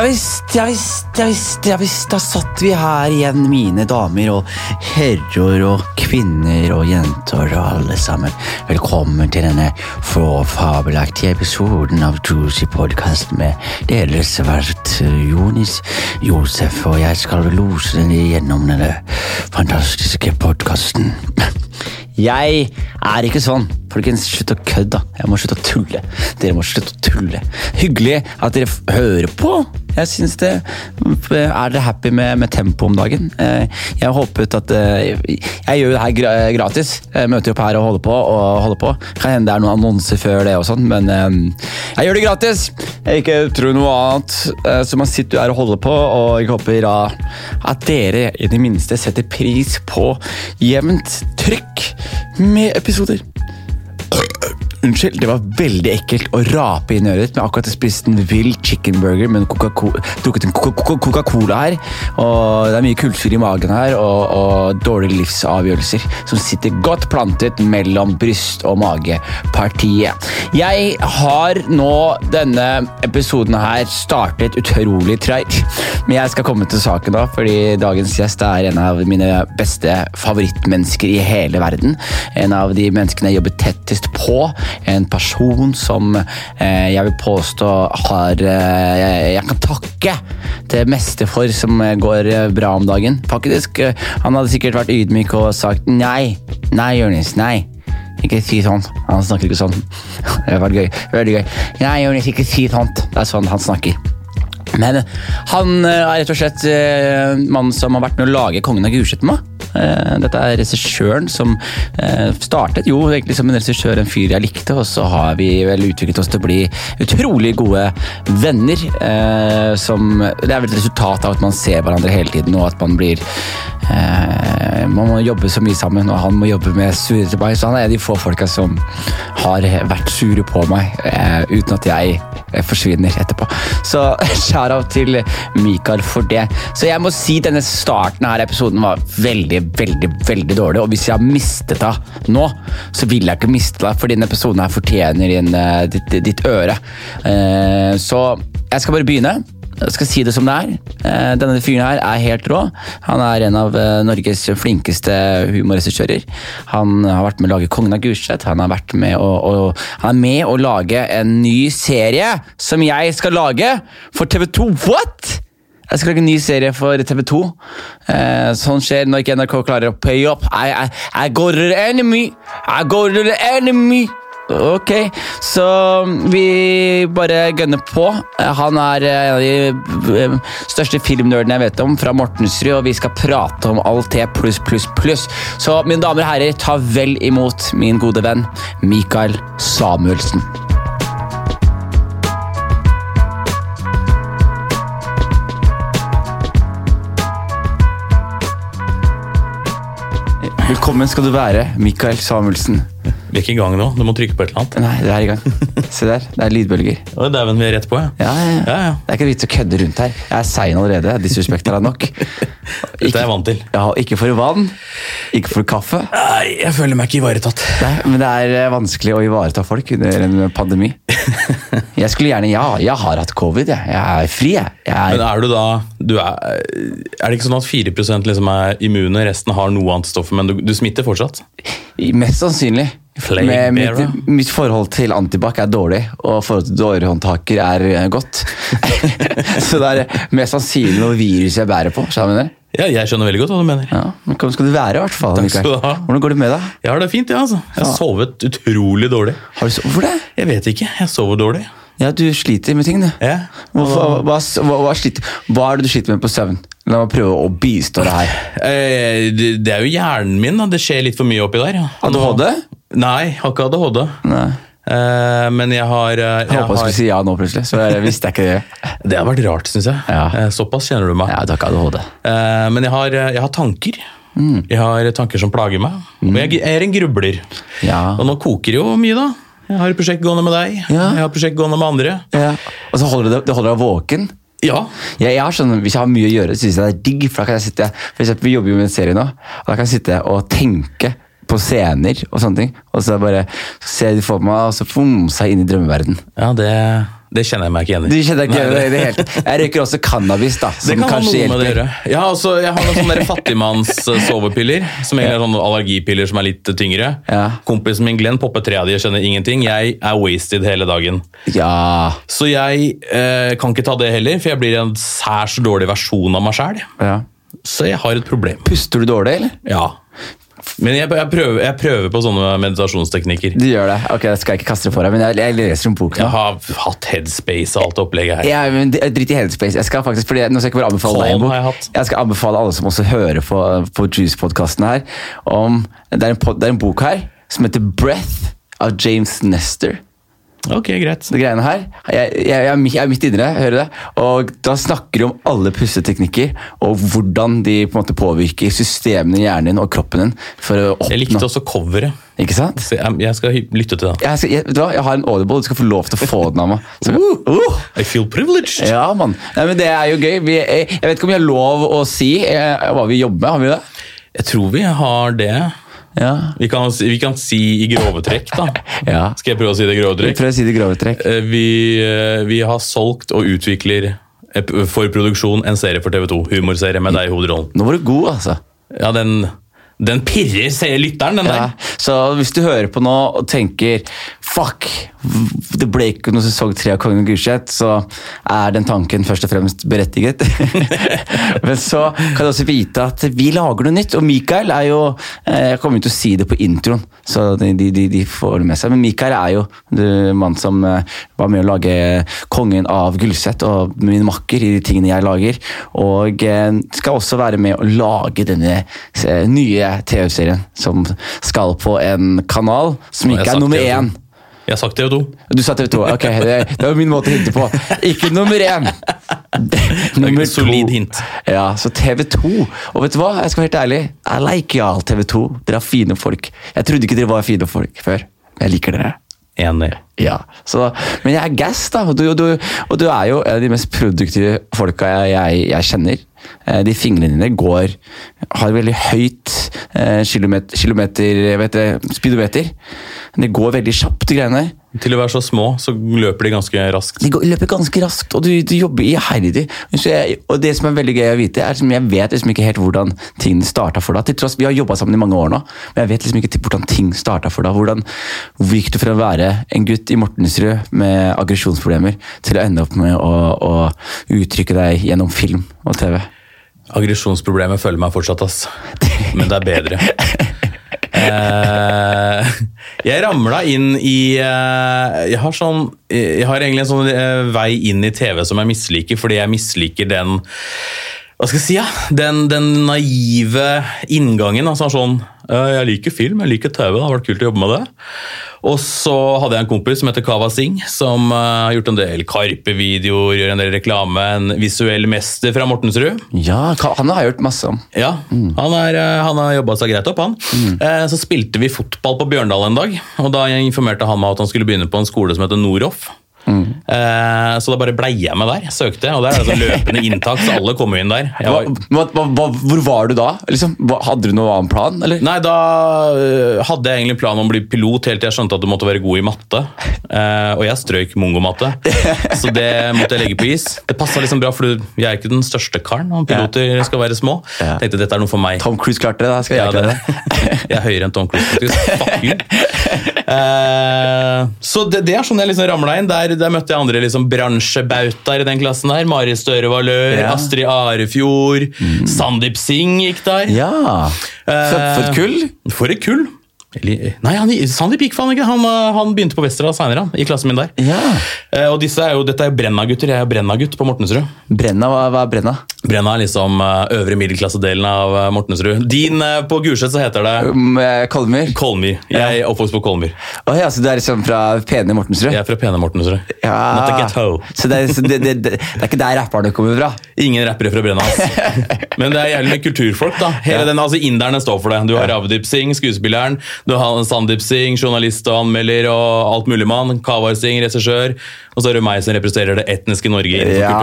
Ja visst, ja visst, ja visst, ja visst. Da satt vi her igjen, mine damer og herrer og kvinner og jenter og alle sammen. Velkommen til denne fabelaktige episoden av Juicy Podcast med deres vert Jonis Josef, og jeg skal lose dere gjennom denne fantastiske podkasten. Jeg er ikke sånn. Folkens, slutt å kødde. Jeg må slutte å tulle. Dere må slutte å tulle. Hyggelig at dere hører på. Jeg syns det Er dere happy med, med tempo om dagen? Eh, Jeg håpet at eh, Jeg gjør jo det her gratis. Jeg møter opp her og holder på og holder på. Kan hende det er noen annonser før det og sånn, men eh, jeg gjør det gratis! Jeg ikke tror noe annet. Så man sitter her og holder på, og jeg håper at dere i det minste setter pris på jevnt trykk med episoder. Unnskyld, det var veldig ekkelt å rape inn øret. Men akkurat jeg spiste en vill chicken burger med drukket en Coca- Coca- Coca-Cola her. Og det er mye kullsyre i magen her, og, og dårlige livsavgjørelser som sitter godt plantet mellom bryst- og magepartiet. Jeg har nå denne episoden her startet utrolig treigt, men jeg skal komme til saken da, fordi dagens gjest er en av mine beste favorittmennesker i hele verden. En av de menneskene jeg jobber tettest på. En person som eh, jeg vil påstå har eh, jeg, jeg kan takke det meste for som går bra om dagen. Faktisk, eh, Han hadde sikkert vært ydmyk og sagt nei, nei, Jonis, nei. Ikke si sånn. Han snakker ikke sånn. Det var gøy. Veldig gøy. Nei, Jonis, ikke si sånt. Det er sånn han snakker. Men han eh, er rett og slett eh, mannen som har vært med å lage Kongen av Gulset med Dette er regissøren som eh, startet jo egentlig som en regissør, en fyr jeg likte, og så har vi vel utviklet oss til å bli utrolig gode venner. eh, Som, det er vel et resultat av at man ser hverandre hele tiden, og at man blir eh, Man må jobbe så mye sammen, og han må jobbe med sure til meg, så han er de få folka som har vært sure på meg eh, uten at jeg eh, forsvinner etterpå. Så shout-out til Mikael for det. Så jeg må si denne starten av episoden var veldig, veldig veldig dårlig. Og hvis jeg har mistet deg nå, så vil jeg ikke miste deg, for denne episoden her fortjener din, eh, ditt, ditt øre. Eh, Så jeg skal bare begynne. Jeg skal si det som det er. Eh, Denne fyren her er helt rå. Han er en av eh, Norges flinkeste humorregissører. Han har vært med å lage Kongen av Gulset. Han, han er med å lage en ny serie som jeg skal lage for TV2. What?! Jeg skal lage en ny serie for TV2. Eh, sånn skjer når ikke NRK klarer å pay up. I, I, I go to the enemy! I go to the enemy! Ok, så vi bare gønner på. Han er en av de eh, største filmnerdene jeg vet om, fra Mortensrud, og vi skal prate om alt det pluss, pluss, pluss. Så mine damer og herrer, ta vel imot min gode venn Mikael Samuelsen. Velkommen skal du være, Mikael Samuelsen. Vi er ikke i gang nå. Du må trykke på et eller annet. Nei, det er i gang. Se der, det er lydbølger. Å, Dæven, vi er rett på, ja. Ja, ja, ja. Ja. Det er ikke vits å kødde rundt her. Jeg er sein allerede. Disrespekt er nok. Dette er jeg vant til. Ja, ikke for vann, ikke for kaffe. Nei, jeg føler meg ikke ivaretatt. Nei, men det er eh, vanskelig å ivareta folk under en pandemi. Jeg skulle gjerne Ja, jeg har hatt covid, jeg. Jeg er fri, jeg. jeg Men er, er du da du er, er det ikke sånn at 4% liksom er immune, resten har noe antistoffer, men du, du smitter fortsatt? Mest sannsynlig. Flame mitt, mitt forhold til antibac er dårlig, og forholdet til dårhåndtaker er eh, godt. Så det er mest sannsynlig noe virus jeg bærer på. Jeg mener. Ja, jeg skjønner veldig godt hva du mener. Ja, men Hvordan skal du være, i hvert fall? Hvordan går det med deg? Jeg har det fint, jeg, altså. Jeg har sovet utrolig dårlig. Har du sovet det? Jeg vet ikke. Jeg sover dårlig. Ja, du sliter med ting, du. Ja. Hva, hva, hva, hva er det du sliter med på søvn? La meg prøve å bistå deg her. Eh, det, er jo hjernen min. da. Det skjer litt for mye oppi der. ADHD? Nei, har ikke ADHD. Nei. Eh, men jeg har, eh, Jeg jeg håpa du skulle si ja nå, plutselig. Så jeg visste ikke det. Det har vært rart, syns jeg. Ja. Såpass kjenner du meg. Ja, takk ADHD. Men jeg har, jeg har tanker. Mm. Jeg har tanker som plager meg. Og jeg, jeg er en grubler. Ja. Og nå koker det jo mye, da. Jeg har et prosjekt gående med deg. Ja. Jeg har et prosjekt gående med andre. ja. Og så holder det, det holder deg våken. Ja. Jeg, jeg har sånn, Hvis jeg har mye å gjøre, så syns jeg det er digg. For da kan jeg sitte, for eksempel, Vi jobber jo med en serie nå, og da kan jeg sitte og tenke på scener og sånne ting. Og så bare se de for meg, og så fomse inn i drømmeverden. ja, det Det kjenner jeg meg ikke igjen i. Du kjenner ikke det i det hele. Jeg røyker også cannabis, da. Som Det kan kan ha kanskje noe med det. Ja, altså, jeg har noen sånne fattigmanns-sovepiller, som egentlig er sånne allergipiller som er litt tyngre. Ja. Kompisen min Glenn popper tre av de og skjønner ingenting. Jeg er wasted hele dagen. Ja. Så jeg eh, kan ikke ta det heller, for jeg blir en særs dårlig versjon av meg sjæl. ja. Så jeg har et problem. Puster du dårlig, eller? Ja. Men jeg, jeg, prøver, jeg prøver på sånne meditasjonsteknikker. Du gjør det. Ok, jeg skal ikke kaste det for deg, men jeg, jeg leser om boken. Jeg har hatt headspace og alt det opplegget her. Ja, men Drit i Headspace. Jeg skal faktisk, fordi Nå skal jeg ikke bare anbefale deg en bok. jeg. Jeg skal anbefale alle som også hører på, på Juice-podkasten her, om det er, en pod, det er en bok her som heter Breath av James Nestor. Ok, greit. Det greiene her, jeg, jeg, jeg, er midt inni det, hører det? Og da snakker de om alle pusteteknikker, og hvordan de på en måte påvirker systemene i hjernen din og kroppen din. for å oppnå. Jeg likte også coveret. Ikke sant? Så jeg, jeg skal lytte til det. Jeg, skal, jeg, hva? jeg har en audible, du skal få lov til å få den av meg. Så, uh! I feel privileged. Ja, mann. Men Det er jo gøy. Vi, jeg, jeg vet ikke om vi har lov å si eh, hva vi jobber med. Har vi det? Jeg tror vi har det. Ja. Vi kan, vi kan si i grove trekk, da. ja. Skal jeg prøve å si det i grove trekk? Prøv å si det i grove trekk. Eh, Vi, eh, vi har solgt og utvikler for produksjon en serie for TV2. Humorserie med deg i hovedrollen. Nå var du god, altså. Ja, den, den pirrer lytteren, den Ja. der. Så hvis du hører på nå og tenker Fuck, det ble ikke noe sesong tre av Kongen Gulset, så er den tanken først og fremst berettiget. Men så kan du også vite at vi lager noe nytt. Og Mikael er jo eh, Jeg kommer jo til å si det på introen, så de, de, de, får det med seg. Men Mikael er jo mann som eh, var med å lage Kongen av Gulset og min makker i de tingene jeg lager. Og eh, skal også være med å lage denne nye TV-serien som skal på en kanal som ikke er nummer TV2. én. Jeg har sagt TV2. Du sa TV 2. Ok, det, det var min måte å hinte på. Ikke nummer én! Nummer en solid hint. Ja, så TV 2. Og vet du hva? Jeg skal være helt ærlig. I like y'all, TV 2. Dere er fine folk. Jeg trodde ikke dere var fine folk før. Men jeg liker dere. Enig. Ja, så, Men jeg er gass, da. Og du, og, du, og du er jo en av de mest produktive folka jeg, jeg, jeg kjenner. Eh, De fingrene dine går Har veldig høyt eh, kilometer, kilometer vet det, speedometer. Det går veldig kjapt, de greiene der. Til å være så små, så løper de ganske raskt. De går, løper ganske raskt, og du, du jobber iherdig. Og det som er veldig gøy å vite, er at jeg vet liksom ikke helt hvordan ting starta for deg. Til tross Vi har jobba sammen i mange år nå, men jeg vet liksom ikke hvordan ting starta for deg. Hvordan hvor gikk du fra å være en gutt i Mortensrud med aggresjonsproblemer, til å ende opp med å, å uttrykke deg gjennom film og TV? Aggresjonsproblemet følger meg fortsatt, ass. Men det er bedre. Eh, jeg ramla inn i eh, Jeg har sånn Jeg har egentlig en sånn eh, vei inn i TV som jeg misliker, fordi jeg misliker den hva skal jeg si, ja? Den, den naive inngangen. altså sånn, «Eh, Jeg liker film, jeg liker TV, det har vært kult å jobbe med det. Og så hadde jeg en kompis som heter Kava Singh, som eh, har gjort en del Karpe-videoer, gjør en del reklame. En visuell mester fra Mortensrud. Ja, han har jeg hørt masse om. Ja, han, er, eh, han har jobba seg greit opp, han. Mm. Så spilte vi fotball på Bjørndal en dag, og da informerte han meg at han skulle begynne på en skole som heter Noroff. Eh, Så da bare blei jeg med der. Jeg søkte, og der er det sånn løpende inntak, så alle kommer inn der. Var... Hva, hva, hva, hvor var du da? Liksom, hadde du noen annen plan? Eller? Nei, da øh, hadde jeg egentlig plan om å bli pilot helt til jeg skjønte at du måtte være god i matte. Eh, og jeg strøk mongomatte, så det måtte jeg legge på is. Det passa liksom bra, for jeg er ikke den største karen, og piloter skal være små. Ja. Tenkte dette er noe for meg. Tom Cruise klarte det, da skal jeg Ja, klare det, det. jeg er høyere enn Tom Cruise, faktisk. Fuck you. Eh, så det, det er sånn jeg liksom ramla inn. Der, der møtte jeg andre liksom bransjebautaer i den klassen der. Mari Støre Valør, Ja. Astrid Arefjord, Sandeep Singh gikk der. Ja, for, for et kull. For et kull! Eller, nei, han, Sandeep gikk faen ikke. Han, eh, han begynte på Westerdal seinere, i klassen min der. Ja. Eh, og disse er jo, dette er jo Brenna-gutter. Jeg er Brenna-gutt på Mortensrud. Brenna, hva, hva er Brenna? Brenna er liksom eh, øvre middelklassedelen av eh, Mortensrud. Din på Gulset så heter det Um, Kolmyr? Kolmyr. Jeg er oppvokst på Kolmyr. Oh, ja, så du er liksom fra pene Mortensrud? Jeg er fra pene Mortensrud. Ja. Not the ghetto. Så, det er, så det, det, det, det er ikke der rapperne kommer fra? Ingen rappere fra Brenna. Altså. Men det er jævlig med kulturfolk. da. Hele Ja. den, altså Inderne står for det. Du har Ravdip Singh, skuespilleren. Du har Sandeep Singh, journalist og anmelder og alt mulig mann. Kavar Singh, regissør. Og så er det meg som representerer det etniske Norge Ja,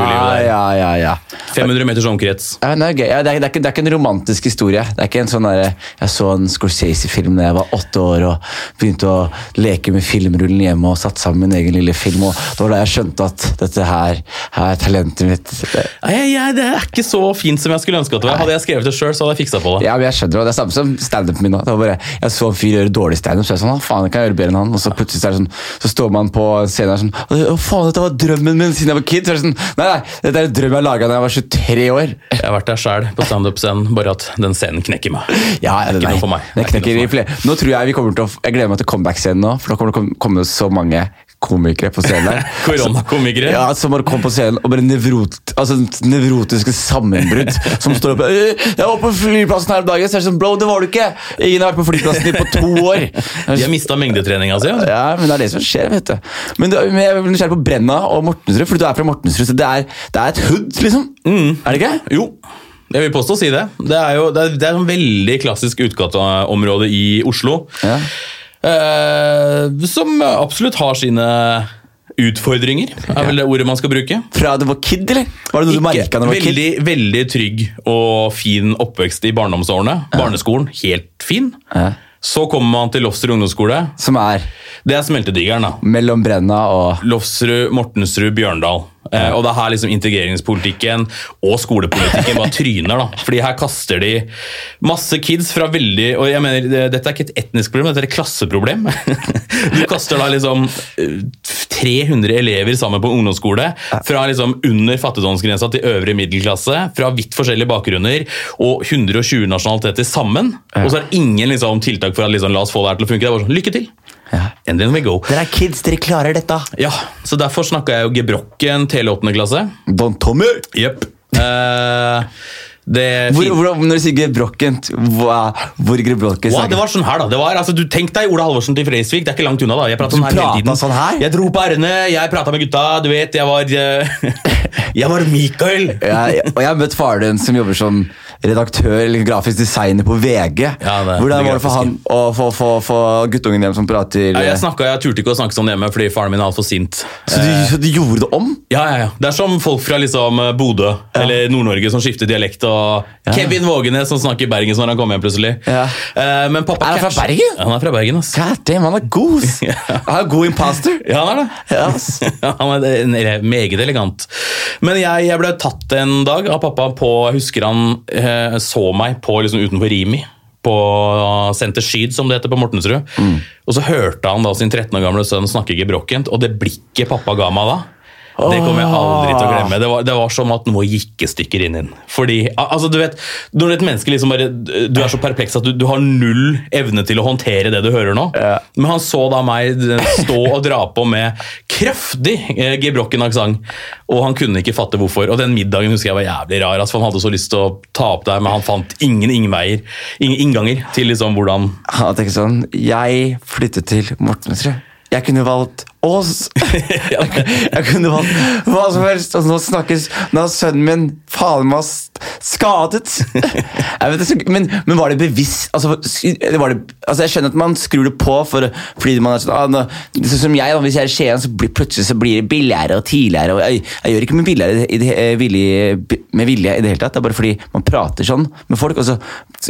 ja, ja, ja. 500 meters omkrets. Ja, det, er. Ja, det, er, det, er ikke, det er ikke en romantisk historie. Det er ikke en sånn der, Jeg så en Scorsese-film da jeg var åtte år og begynte å leke med filmrullen hjemme og satt sammen min egen lille film. og Det var da jeg skjønte at dette her, her er talentet mitt. Nei, jeg, det er ikke så fint som jeg skulle ønske at det var. Hadde jeg skrevet det sjøl, så hadde jeg fiksa på det. Ja, men jeg skjønner det. Det er samme som standupen min nå. Det var bare, Jeg så en fyr gjøre dårlig standup, så er jeg sånn, «Hva faen, jeg kan gjøre bedre enn han. Og så plutselig så, det sånn, så står man på scenen og sånn Å faen, dette var drømmen min siden jeg var kid. Så er det sånn, Nei, nei, dette er en drøm jeg laga da jeg var 23 år. Jeg har vært der sjæl på standup-scenen, bare at den scenen knekker meg. Ja, Det nei, meg. Det Det er ikke noe for flere. Nå tror jeg vi kommer til å Jeg gleder meg til comeback-scenen nå, for da kommer det å komme så mange komikere på scenen der. Koronakomikere. Ja, Som bare kom på scenen og bare nevrot, altså, nevrotiske sammenbrudd. Som står oppe «Øh, 'Jeg var på flyplassen her om dagen.' Så er det sånn, bro, det var du ikke! Ingen har vært på flyplassen din på to år. De har mista mengdetreninga si. altså. Ja, men det er det som skjer, vet du. Men, du, men jeg blir nysgjerrig på Brenna og Mortensrud, for du er fra Mortensrud. Så det er, det er et hood, liksom? Er det ikke? Jo, jeg vil påstå å si det. Det er jo det er, det er et veldig klassisk utgateområde i Oslo. Ja. Eh, som absolutt har sine utfordringer, er vel det ordet man skal bruke. Fra du var kid, eller? Var det noe du merka da du var kid? veldig, veldig trygg og fin oppvekst i barndomsårene. Barneskolen, helt fin. Ja. Så kommer man til Lofsrud ungdomsskole. Som er Det er smeltedigeren, da. mellom Brenna og Lofsrud, Mortensrud, Bjørndal. Eh, og det er her liksom integreringspolitikken og skolepolitikken bare tryner. da. Fordi her kaster de masse kids fra veldig Og jeg mener, dette er ikke et etnisk problem, dette er et klasseproblem. Du kaster da liksom eh, 300 elever sammen på ungdomsskole. Fra liksom under fattigdomsgrensa til øvre middelklasse. Fra vidt forskjellige bakgrunner. Og 120 nasjonaliteter sammen. Og så er det ingen liksom, tiltak for at liksom, la oss få det her til å funke. Det er bare sånn, lykke til! Ja. And then we go. Dere er kids, dere klarer dette. Ja, så derfor snakka jeg jo gebrokken hele åttende klasse. Don Tommy! Jepp. Eh, det Hvor, hvor, når du sier gebrokkent, hva, hvor gebrokkent Wow, det var sånn her da, det var, altså, du Tenk deg Ola Halvorsen til Freisvik, det er ikke langt unna. da Jeg pratet sånn her hele tiden. sånn her? Jeg dro på r-ene, jeg prata med gutta. Du vet, jeg var eh, Jeg var Mikael. jeg, og jeg har møtt faren din som jobber som redaktør eller grafisk designer på VG. Ja, det- Hvordan det var det for han å få, få, få guttungen hjem som prater Ja, jeg, snakket, jeg turte ikke å snakke sånn hjemme fordi faren min er altfor sint. så, du, så du gjorde det om? Ja, ja, ja. Det er som folk fra liksom Bodø eller Nord-Norge som skifter dialekt. og Ja. Kevin Vågenes som snakker bergensk når han kommer hjem plutselig. Ja. Eh, men pappa Er han fra Bergen? Ja, han er fra Bergen. ass. God damn, han er god! Han er god imposter. Ja, han er det. Yes. han er meget elegant. Men jeg, jeg ble tatt en dag av pappa på Jeg husker han eh, så meg på liksom utenfor Rimi. På Senter Skyd, som det heter på Mortensrud. Og så hørte han da sin 13 år gamle sønn snakke gebrokkent, og det blikket pappa ga meg da det kommer jeg aldri til å glemme. Det var, det var som at noe gikk i stykker inn inn. Fordi, altså du vet, Når et menneske liksom bare Du er så perpleks at du, du har null evne til å håndtere det du hører nå. Ja. Men han så da meg stå og dra på med kraftig eh, gebrokken aksent, og han kunne ikke fatte hvorfor. Og den middagen husker jeg var jævlig rar, altså, han hadde så lyst til å ta opp der, men han fant ingen innveier, ingen innganger til liksom hvordan Han tenker sånn Jeg flyttet til Mortensrud. Jeg kunne valgt. Jeg, jeg kunne valgt hva som helst. Og nå snakkes Nå er sønnen min faen meg skadet. Vet, men, men var det bevisst altså, det, altså Jeg skjønner at man skrur det på for, fordi man er sånn ah, Sånn som jeg, da, hvis jeg er i Skien, så blir, plutselig så blir det billigere og tidligere. Og jeg, jeg gjør ikke med, billigere, i det, eh, vilje, med vilje i det hele tatt. Det er bare fordi man prater sånn med folk. Og så,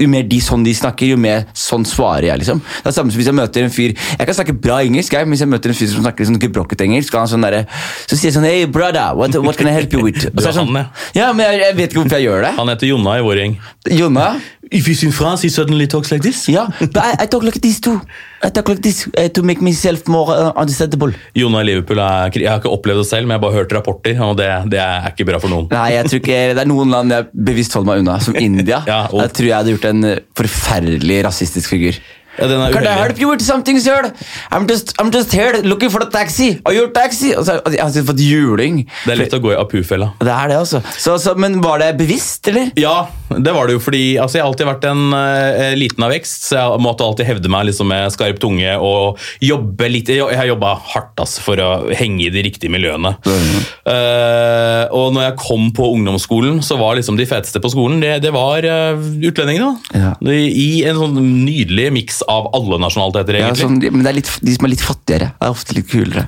jo mer de sånn de snakker, jo mer sånn svarer jeg. liksom. Det er samme som hvis jeg møter en fyr Jeg kan snakke bra engelsk, jeg, men hvis jeg møter en fyr som snakker sånn gebrokket engelsk, og han sånn der, så sier jeg sånn Hey, brother, what, what can I help you with? Og så er sånn, han, ja, men jeg, jeg vet ikke hvorfor jeg gjør det. Han heter Jonna i vår gjeng. Jonna? If he's in France, he suddenly talks like this. Ja, but I, I talk like this too. I talk like this uh, to make myself more uh, understandable. Jonna i Liverpool er, Jeg har ikke opplevd det selv, men jeg har bare hørt rapporter, og det, det er ikke bra for noen. Nei, jeg tror ikke, Det er noen land jeg bevisst holder meg unna, som India. Ja, og- Jeg tror jeg hadde gjort en uh, forferdelig rasistisk figur. Ja, den er Can I help you with something, sir? I'm just, I'm just here looking for a taxi. Are you a taxi? Og så, jeg har fått juling. Det er lett å gå i apu-fella. Det er det, altså. Så, så, men var det bevisst, eller? Ja, det var det jo fordi altså, jeg har alltid vært en uh, liten av vekst, så jeg måtte alltid hevde meg liksom, med skarp tunge og jobbe litt. Jeg har jobba hardt altså, for å henge i de riktige miljøene. Eh, og når jeg kom på ungdomsskolen, så var liksom de feteste på skolen det, det var uh, utlendingene. Ja. I en sånn nydelig miks av alle nasjonaliteter, Ja, egentlig. sånn, men det er litt, de som er litt fattigere, er ofte litt kulere.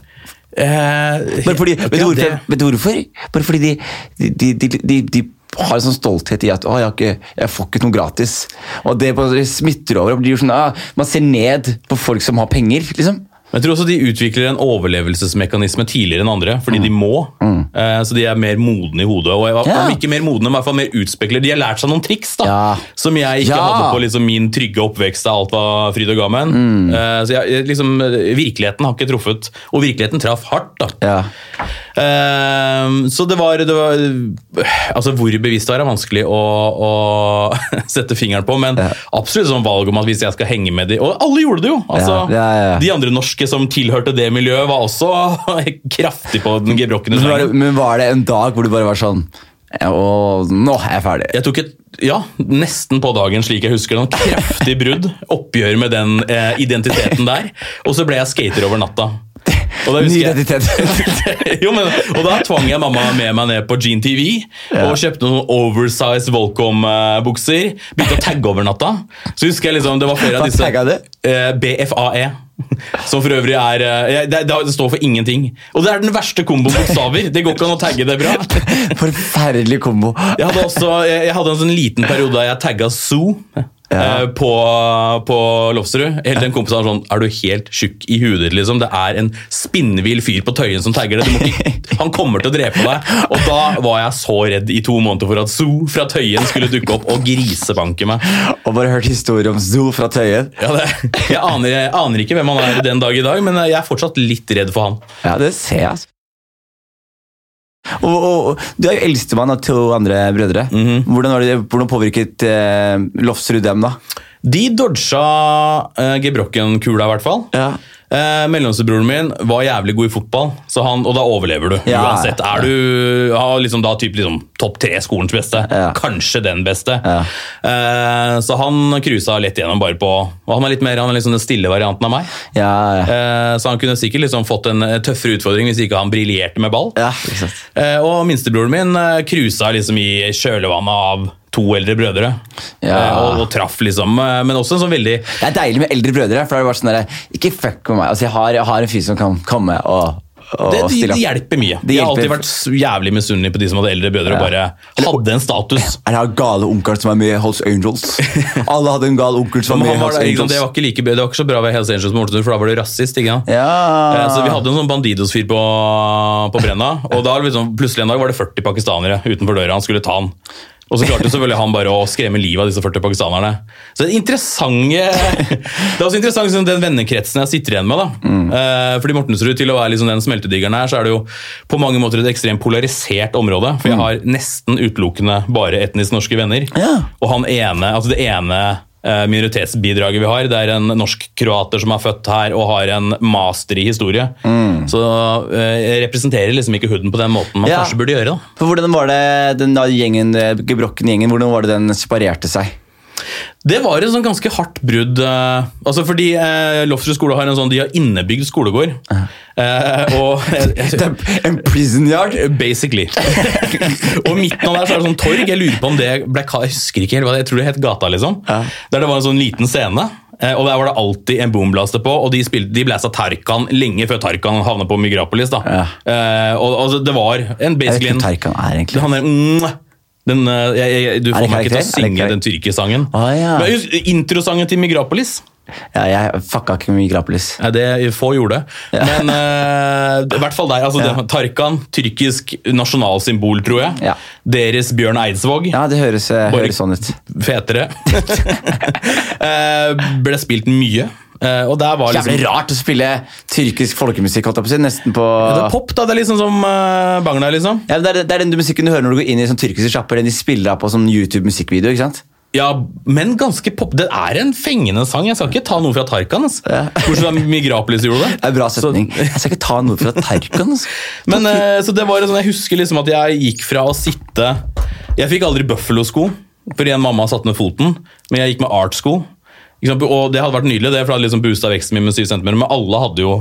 Eh, Bare fordi, vet, du hvorfor, vet du hvorfor? Bare fordi de, de, de, de, de, de har en sånn stolthet i at å, jeg, ikke, 'jeg får ikke noe gratis'. Og det bare smitter over. og blir sånn, ah, Man ser ned på folk som har penger. liksom. Men jeg tror også de utvikler en overlevelsesmekanisme tidligere enn andre, fordi de må. Eh, så de er mer modne i hodet. Og Mm. Ja. ikke mer modne, men i hvert fall mer utspekler. De har lært seg noen triks da, Ja. som jeg ikke Ja. hadde på liksom, min trygge oppvekst da alt var fryd og gammen. Mm. Eh, så jeg, liksom, virkeligheten har ikke truffet. Og virkeligheten traff hardt. da. Ja. Eh, så det var, det var Altså, hvor bevisst det er, er vanskelig å, å sette fingeren på, men absolutt sånn valg om at hvis jeg skal henge med de Og alle gjorde det jo! Altså. De andre norske som tilhørte det miljøet, var også kraftig på den gebrokkende Men, var det, en dag hvor du bare var sånn Og nå er jeg ferdig. Jeg tok et ja, nesten på dagen, slik jeg husker det. Kraftig brudd. Oppgjør med den eh, identiteten der. Og så ble jeg skater over natta. Og da jo, men, og da tvang jeg mamma med meg ned på Gene TV Ja. og kjøpte noen oversized Volcom-bukser. Begynte å tagge over natta. Så husker jeg liksom, det var flere av disse tagga du? Eh, BFAE. Som for øvrig er eh, det, det, det står for ingenting. Og det er den verste komboen bokstaver. Det går ikke an å tagge det bra. Forferdelig kombo. Jeg hadde også jeg, jeg hadde en sånn liten periode da jeg tagga Zoo. Ja. uh, På, på Lofsrud. Helt en kompis sa sånn Er du helt tjukk i hudet, liksom? Det er en spinnvill fyr på Tøyen som tagger det. Han kommer til å drepe deg. Og da var jeg så redd i to måneder for at Zoo fra Tøyen skulle dukke opp og grisebanke meg. Og bare hørt historier om Zoo fra Tøyen. Ja, det, jeg, aner, jeg aner ikke hvem han er den dag i dag, men jeg er fortsatt litt redd for han. Ja, det ser jeg. Og, og, Du er jo eldstemann av to andre brødre. Mhm. hvordan, har det, hvordan påvirket eh, Lofsrud dem, da? De dodga eh, gebrokken-kula, i hvert fall. Ja. Eh, Mellomstebroren min var jævlig god i fotball, så han, og da overlever du. Ja, uansett. Er du har liksom da typ liksom, topp tre skolens beste, Ja. kanskje den beste. Ja. Eh, så han cruisa lett gjennom bare på Og han er litt mer han er liksom den stille varianten av meg. Eh, så han kunne sikkert liksom fått en eh, tøffere utfordring hvis ikke han briljerte med ball. Eh, og minstebroren min uh, cruisa liksom i kjølvannet av to eldre brødre. Ja. Eh, og, og traff liksom, eh, men også en sånn veldig Det er deilig med eldre brødre. for da er det bare sånn der, Ikke fuck med meg. Altså, jeg, har, jeg har en fyr som kan komme og, og det, de, stille de hjelper mye. Det jeg har alltid vært jævlig misunnelig på de som hadde eldre brødre og bare hadde en status. Er det han gale onkelen som er med i Hells Angels? Alle hadde en gal onkel som var med i Hells Angels. det, var ikke like, det var ikke så bra ved Hells Angels, Morten, for da var du rasist. ikke sant? Ja. Eh, Så Vi hadde en sånn Bandidos-fyr på, på Brenna, og da liksom, plutselig en dag var det 40 pakistanere utenfor døra. Han skulle ta han. Og så klarte selvfølgelig han bare å skremme livet av disse 40 pakistanerne. Så det er interessante Det er også interessant sånn, den vennekretsen jeg sitter igjen med. da. Eh, fordi Mortensrud, til å være liksom den smeltedigeren her, så er det jo på mange måter et ekstremt polarisert område. For jeg har nesten utelukkende bare etnisk norske venner. Ja. Og han ene, altså det ene minoritetsbidraget vi har, det er en norsk-kroater som er født her og har en master i historie. Så eh, representerer liksom ikke hooden på den måten man Ja. kanskje burde gjøre. da. For Hvordan var det den da gjengen, eh, gebrokken-gjengen, hvordan var det den separerte seg? Det var et sånn ganske hardt brudd. Uh, altså fordi uh, Lofsrud skole har en sånn, de har innebygd skolegård. Uh. og en prison yard? Basically. og midten av der så er det sånn torg. Jeg lurer på om det ble Jeg husker ikke helt hva det Jeg tror det het Gata, liksom. Der det var en sånn liten scene. Og der var det alltid en boomblaster på, og de, spilte, de blæsa Tarkan lenge før Tarkan havna på Migrapolis. da. Ja. Eh, og altså, det var en basically Jeg vet ikke hvem Tarkan er, egentlig. han er, mm, den, eh, jeg, jeg, du får meg ikke til å det synge den tyrkisangen. Ah, ja. Introsangen til Migrapolis. Ja, jeg fucka ikke Migrapolis. Ja, det få gjorde. Ja. Men uh, i hvert fall der. altså Ja. Tarkan, tyrkisk nasjonalsymbol, tror jeg. Ja. Deres Bjørn Eidsvåg. Ja, det høres, eh, høres sånn ut. Fetere. uh, ble spilt mye. Eh, og var liksom Jævlig rart å spille tyrkisk folkemusikk, holdt jeg på å. Nesten på Det er pop, da. Det er liksom som uh, Bagna, liksom. ja, det, er, det er den musikken du hører når du går inn i sånn tyrkiske sjapper. Den de spiller på sånn YouTube-musikkvideo. ikke sant? Ja, men ganske pop. Det er en fengende sang. Jeg skal ikke ta noe fra Tarkan. Altså. Ja. Bortsett fra Migrapolis gjorde det. Det er en bra setning. Jeg skal ikke ta noe fra Tarkan. Altså. Men uh, så det var sånn, Jeg husker liksom at jeg gikk fra å sitte Jeg fikk aldri Buffalo-sko, fordi en mamma satte ned foten, men jeg gikk med art-sko. Og det hadde vært nydelig, det, for det hadde liksom boosta veksten min med 7 cm. Men alle hadde jo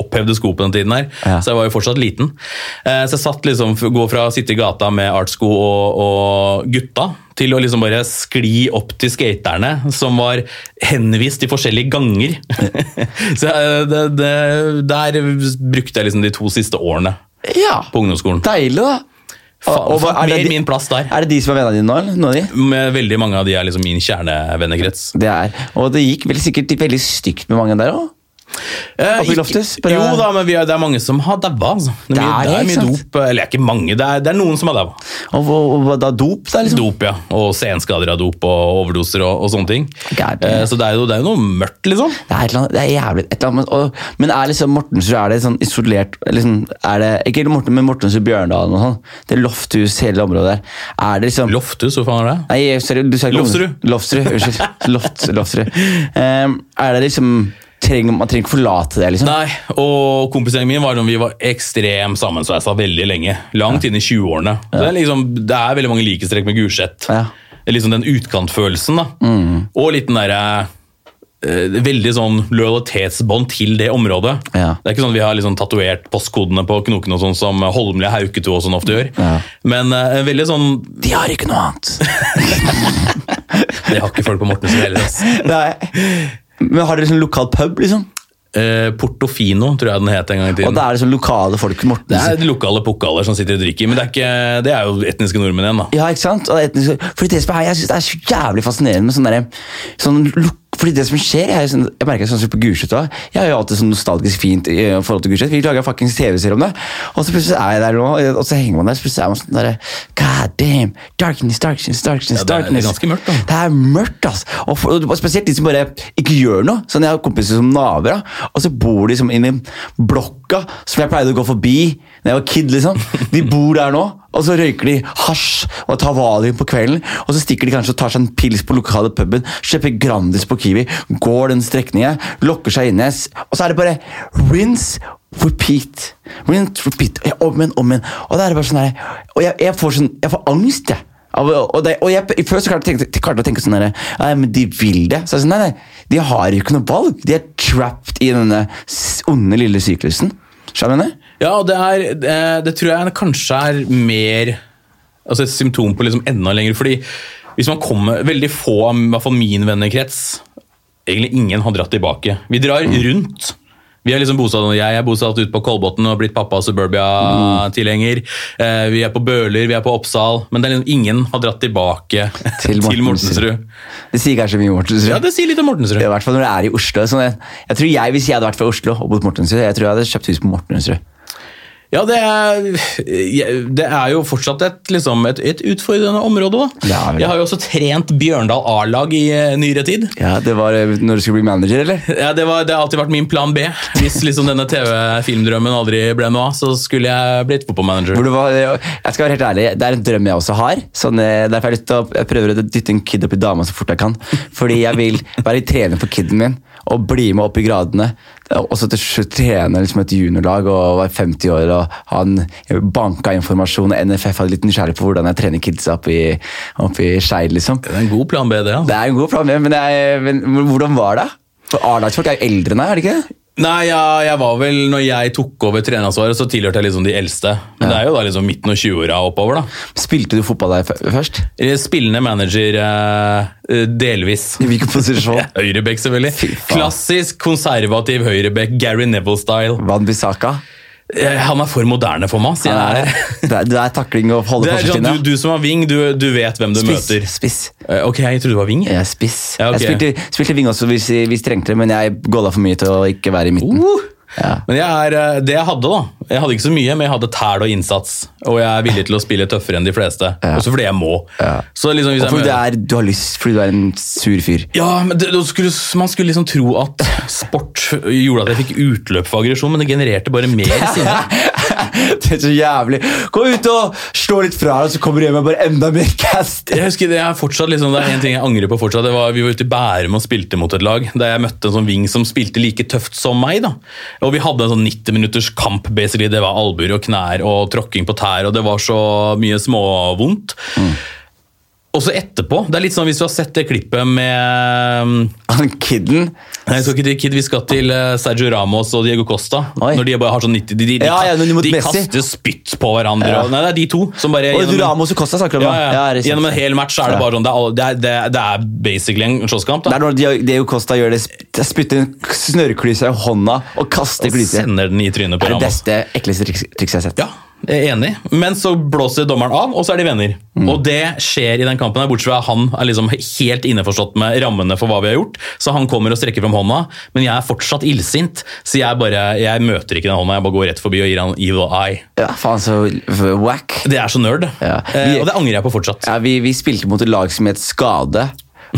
opphevde sko på den tiden her, Ja. så jeg var jo fortsatt liten. Eh, Så jeg satt liksom, gå fra å sitte i gata med artsko og, og gutta, til å liksom bare skli opp til skaterne, som var henvist i forskjellige ganger. så det, det, der brukte jeg liksom de to siste årene Ja, på ungdomsskolen. deilig da. Faen, og, er det mer de- min plass der. Er det de som er vennene dine nå. Noen av de? Med veldig mange av de er liksom min kjernevennekrets. Det er. Og det gikk vel sikkert veldig stygt med mange der òg. Eh, ikke- Jo da, men vi er, det er mange som har daua. Altså. Det er Det mye, er det det, er mye dop. Eller ikke mange, det er, det er noen som har daua. Og, og, og da dop, da, liksom? Dop, ja. Og senskader av dop og overdoser og, og sånne ting. Eh, så det er, jo, det er jo noe mørkt, liksom. Det er, et eller annet, det er jævlig et eller annet, men- og, Men er liksom Mortensrud er det sånn isolert liksom, er det, Ikke Morten, men Mortensrud Bjørndalen og sånn. Det er lofthus, hele området der. Er det liksom Lofthus, hva faen er det? Nei, sorry, du sa ikke Lofsrud. Lofsrud, unnskyld. Loft, Lofsrud. Ehm, er det liksom trenger, Man trenger ikke forlate det, liksom? Nei, og kompisgjengen min var, vi var ekstremt sammensveisa veldig lenge. Langt inn i 20-årene. Ja. Det, liksom, det er veldig mange likestrekk med Gulset. Ja. Liksom den utkantfølelsen, da. Og litt den derre eh, Veldig sånn lojalitetsbånd til det området. Ja. Det er ikke sånn Vi har liksom tatovert postkodene på knokene, og sånn som Holmlia Hauketo og sånn ofte gjør. Ja. Men uh, veldig sånn De har ikke noe annet! Det har ikke folk på Mortensrud heller. Altså. Nei. Men har dere sånn lokal pub, liksom? Eh, Portofino tror jeg den het en gang i tiden. Og da er det sånn lokale folk Morten, Det er lokale pokaler som sitter og drikker, men det er, ikke, det er jo etniske nordmenn igjen. da. Ja, ikke sant? Og etnisk, fordi det som er, jeg synes det er så jævlig fascinerende med sånn lokal sånn, luk- fordi det som skjer, Jeg, sånn, jeg merker sånn som på Gulset også, Jeg har jo alltid sånn nostalgisk fint i forhold til Gulset. Vi lager fuckings TV-serier om det. Og så plutselig er jeg der nå, og så henger man der, så plutselig er man sånn derre God damn! Darkness, darkness, darkness. Ja, det er- det er ganske mørkt, da. Det er mørkt, ass. Og, for, og spesielt de som bare ikke gjør noe. Sånn, Jeg har kompiser som naver, da, og så bor de som inni blokka som jeg pleide å gå forbi da jeg var kid. liksom. De bor der nå, og så røyker de hasj og tar valium på kvelden. Og så stikker de kanskje og tar seg en pils på lokale puben, kjøper Grandis på Kiwi, går den strekningen, lokker seg inne, s- og så er det bare rinse, repeat. Rinse, repeat. Og Om igjen, om igjen. Og da er det bare sånn her, og jeg, jeg får sånn, jeg får angst, jeg. Av, og, det, og jeg, Før så klarte jeg å tenke sånn her, Nei, men de vil det. Så jeg sånn, nei, nei, De har jo ikke noe valg. De er trapped i denne onde lille syklusen. Skjønner du? Ja, og det, er, det, det tror jeg kanskje er mer altså et symptom på liksom enda lenger. fordi hvis man kommer, Veldig få av i hvert fall min vennekrets Egentlig ingen har dratt tilbake. Vi drar rundt. Vi er liksom bosatt, Jeg er bosatt ute på Kolbotn og har blitt pappa Suburbia-tilhenger. Eh, Vi er på Bøler, vi er på Oppsal. Men det er liksom, ingen har dratt tilbake Til til, Mortensrud. Det sier kanskje mye om Mortensrud. Ja, det sier litt om Mortensrud. I hvert fall når det er i Oslo. Sånn jeg, jeg tror jeg, Hvis jeg hadde vært fra Oslo og bodd Mortensrud, jeg tror jeg hadde kjøpt hus på Mortensrud. Ja, det er, det er jo fortsatt et, liksom, et, et utfordrende område. da. Ja, jeg har jo også trent Bjørndal A-lag i eh, nyere tid. Ja, Det var eh, når du skulle bli manager, eller? Ja, det, var, det har alltid vært min plan B. Hvis liksom denne TV-filmdrømmen aldri ble noe av, så skulle jeg blitt fotballmanager. Hvor jeg skal være helt ærlig, Det er en drøm jeg også har. Sånn, eh, derfor jeg, å, jeg prøver å dytte en kid opp i dama så fort jeg kan. Fordi jeg vil være trener for kiden min og bli med opp i gradene. Og så til slutt trene liksom et juniorlag og være 50 år og han banka informasjon. Og NFF hadde litt nysgjerrig på hvordan jeg trener kidsa opp i, opp i Skeid. Liksom. Det er en god plan B, det. Ja. Det er en god plan, men, jeg, men hvordan var det? For A-lagsfolk er jo eldre enn deg, er det ikke? Nei, ja, jeg var vel, når jeg tok over treneransvaret, så tilhørte jeg liksom de eldste. Men det er jo da liksom midten av 20-åra oppover, da. Spilte du fotball der først? Eh, Spillende manager eh, eh, delvis. I hvilken posisjon? Høyrebekk, selvfølgelig. Klassisk konservativ høyrebekk, Gary Neville-style. Van Bissaka? Eh, Han er for moderne for meg, sier jeg. det, er, det er takling å holde er sånn, forsvarslinja. du, du som har wing, du, du vet hvem du Spiss. møter. Spiss. Eh, Ok, jeg trodde du var wing. Jeg er spiss. Ja, okay. Jeg spilte, spilte ving også hvis, hvis trengte det, men jeg golla for mye til å ikke være i midten. Uh! Ja. Men jeg er, eh, det jeg hadde, da Jeg hadde ikke så mye, men jeg hadde tæl og innsats. Og jeg er villig til å spille tøffere enn de fleste. Ja. Også fordi jeg må. Ja. Så liksom, hvis Og fordi er, du har lyst, fordi du er en sur fyr. Ja, men det, skulle, Man skulle liksom tro at sport gjorde at jeg fikk utløp for aggresjon, men det genererte bare mer sinne. det er så jævlig. Gå ut og slå litt fra deg, så kommer du hjem med bare enda mer cast. Jeg husker Det er fortsatt liksom, det er en ting jeg angrer på fortsatt. Det var, vi var ute i Bærum og spilte mot et lag. Der jeg møtte en sånn wing som spilte like tøft som meg. da. Og Vi hadde en sånn 90 minutters kamp. basically. Det var albuer og knær og tråkking på tær, og det var så mye småvondt. Også etterpå. Det er litt sånn hvis du har sett det klippet med Han kidden Nei, vi skal ikke til Kid, vi skal til eh, Sergio Ramos og Diego Costa. Oi. Når de bare har sånn 90 De, de, de, Ja, ja, de kaster spytt på hverandre. Ja. Og, nei, det er de to som bare Og gjennom- Ramos og Costa snakker om det Gjennom en hel match er det bare sånn Det er, det er, det er, basically en slåsskamp. Det er når Diego Costa gjør det, spytter en snørrklyse i hånda og kaster klyse. Sender den i trynet på Ramos. Det er det beste, ekleste triks- trikset jeg har sett. Ja, enig. Men så blåser dommeren av, og så er de venner. Mm. Og det skjer i den kampen, her, bortsett fra at han er liksom helt innforstått med rammene for hva vi har gjort. Så han kommer og strekker fram hånda, men jeg er fortsatt illsint, så jeg bare, jeg møter ikke den hånda. Jeg bare går rett forbi og gir han evil eye. Ja, faen så whack. Det er så nerd. Ja. Eh, Vi- og det angrer jeg på fortsatt. Ja, vi, vi spilte mot et lag som het Skade,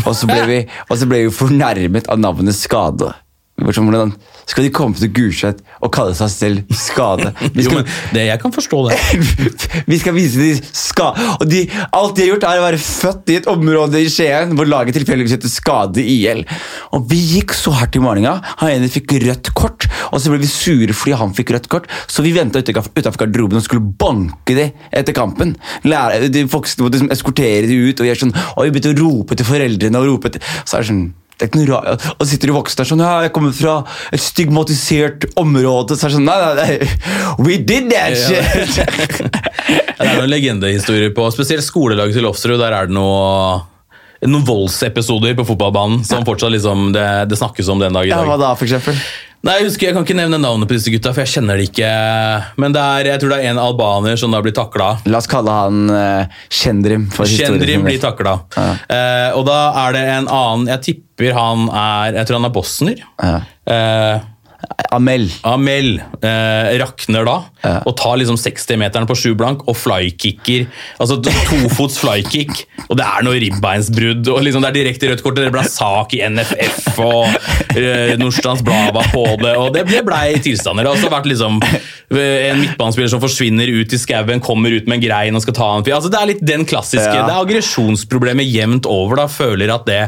og så ble vi, og så ble vi fornærmet av navnet Skade. Hvordan Skal de komme til Gulset og kalle seg selv Skade? Vi Jo, men det, jeg kan forstå det. vi skal vise de ska... Og de, alt de har gjort, er å være født i et område i Skien hvor laget tilfeldigvis heter Skade IL. Og vi gikk så hardt i morgenen. Han ene fikk rødt kort, og så ble vi sure fordi han fikk rødt kort. Så vi venta utafor garderoben og skulle banke de etter kampen. Lære, de voksne måtte liksom eskortere de ut, og gjøre sånn, og vi begynte å rope til foreldrene. og rope til, Så er det sånn det er ikke noe rart. Og så sitter de voksne der sånn Ja, jeg kommer fra et stigmatisert område. Så er det sånn Nei, nei, nei. We did that shit! Det er noen legendehistorier på spesielt skolelaget til Lofsrud. Der er det noe, noen voldsepisoder på fotballbanen som fortsatt liksom, det, det snakkes om den dag i dag. Ja, hva da, for eksempel? Nei, Jeg husker, jeg kan ikke nevne navnet på disse gutta, for jeg kjenner det ikke. Men det er, jeg tror det er en albaner som da blir takla. La oss kalle han uh, Kjendrim. for Kjendrim blir takla. Ja. Uh, og da er det en annen Jeg tipper han er Jeg tror han er bosner. Ja. Eh, Amel. Amel eh, rakner da Ja. og tar liksom 60-meteren på sju blank og flykicker. Altså tofots flykick, og det er noe ribbeinsbrudd. og liksom Det er direkte rødt kort, og det ble sak i NFF, og eh, Nordstrands Blad var på det. og Det ble blei tilstander. Det har også vært liksom eh, en midtbanespiller som forsvinner ut i skauen, kommer ut med en grein og skal ta en fyr. Altså, det er litt den klassiske. Ja. Det er aggresjonsproblemet jevnt over. da, Føler at det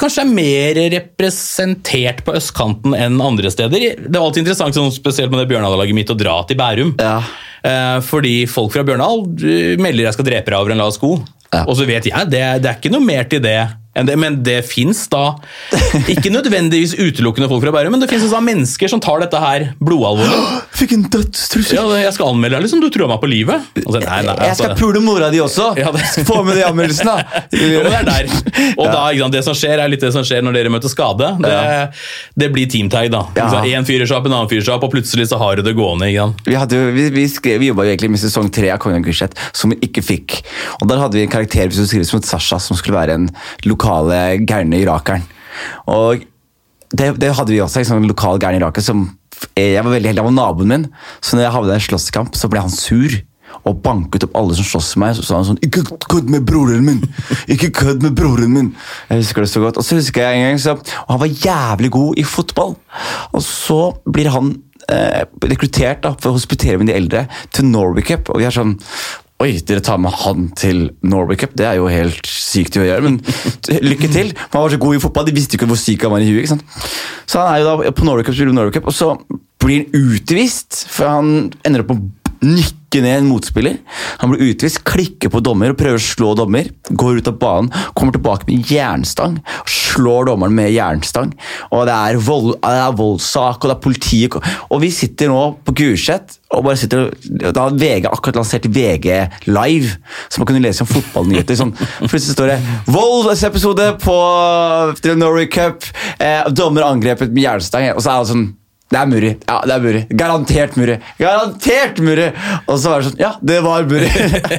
kanskje er mer representert på østkanten enn andre steder. Det var alltid interessant, sånn, spesielt med det Bjørnal-laget mitt, å dra til Bærum. Ja. Eh, fordi folk fra Bjørndal eh, melder jeg skal drepe deg over en lav sko. Ja. Og så vet jeg, det, det er ikke noe mer til det. Det men det fins da Ikke nødvendigvis utelukkende folk fra Bærum, men det fins altså mennesker som tar dette her blodalvorlig. Fikk en dødstrussel. Ja, jeg skal anmelde deg, liksom. Du trua meg på livet. Altså, nei, nei, jeg skal altså- pule mora di også! Ja, Få med de anmeldelsene! da! ja, det er der. Og da, ikke sant, det som skjer, er litt det som skjer når dere møter skade. Det, det blir teamtag, da. Ja. Én fyrer seg opp, en annen fyrer seg opp, og plutselig så har du det gående. Vi, hadde, vi, vi, skrev, vi jobba jo egentlig med sesong tre av Kongen Gulset, som vi ikke fikk. Og Der hadde vi en karakter hvis du skriver som et Sasha, som skulle være en lokale gærne irakeren. Og det, det hadde vi også, en sånn lokal gæren iraker som Jeg var veldig heldig, han var naboen min, så når jeg havnet i en slåsskamp, så ble han sur. Og banket opp alle som slåss med meg. Så sa han sånn 'Ikke kødd med broren min!' Ikke kødd med broren min! Jeg husker det så godt. Og så husker jeg en gang, så, og han var jævlig god i fotball. Og så blir han eh, rekruttert da, for å hospitere med de eldre til Norway Cup. Og vi er sånn Oi, dere tar med han til Norway Cup. Det er jo helt sykt å gjøre, men lykke til. Han var så god i fotball, de visste jo ikke hvor syk han var i huet. ikke sant? Så han er jo da på Norway Cup, spiller Norway Cup, og så blir han utvist, for han ender opp med å ned en motspiller. Han blir utvist, klikker på dommer og prøver å slå dommer. Går ut av banen, kommer tilbake med jernstang, slår dommeren med jernstang. Og det er, vold, det er voldssak, og det er politiet Og vi sitter nå på Gulset og bare sitter Da har VG akkurat lansert VG Live, så man kunne lese om fotballnyheter. Sånn. Plutselig står det 'Voldsepisode på The Norway Cup'. Eh, dommer angrepet med jernstang. Og så er det sånn det er Muri. Ja, det er Muri. Garantert Muri. Garantert Muri! Og så var det sånn Ja, det var Muri.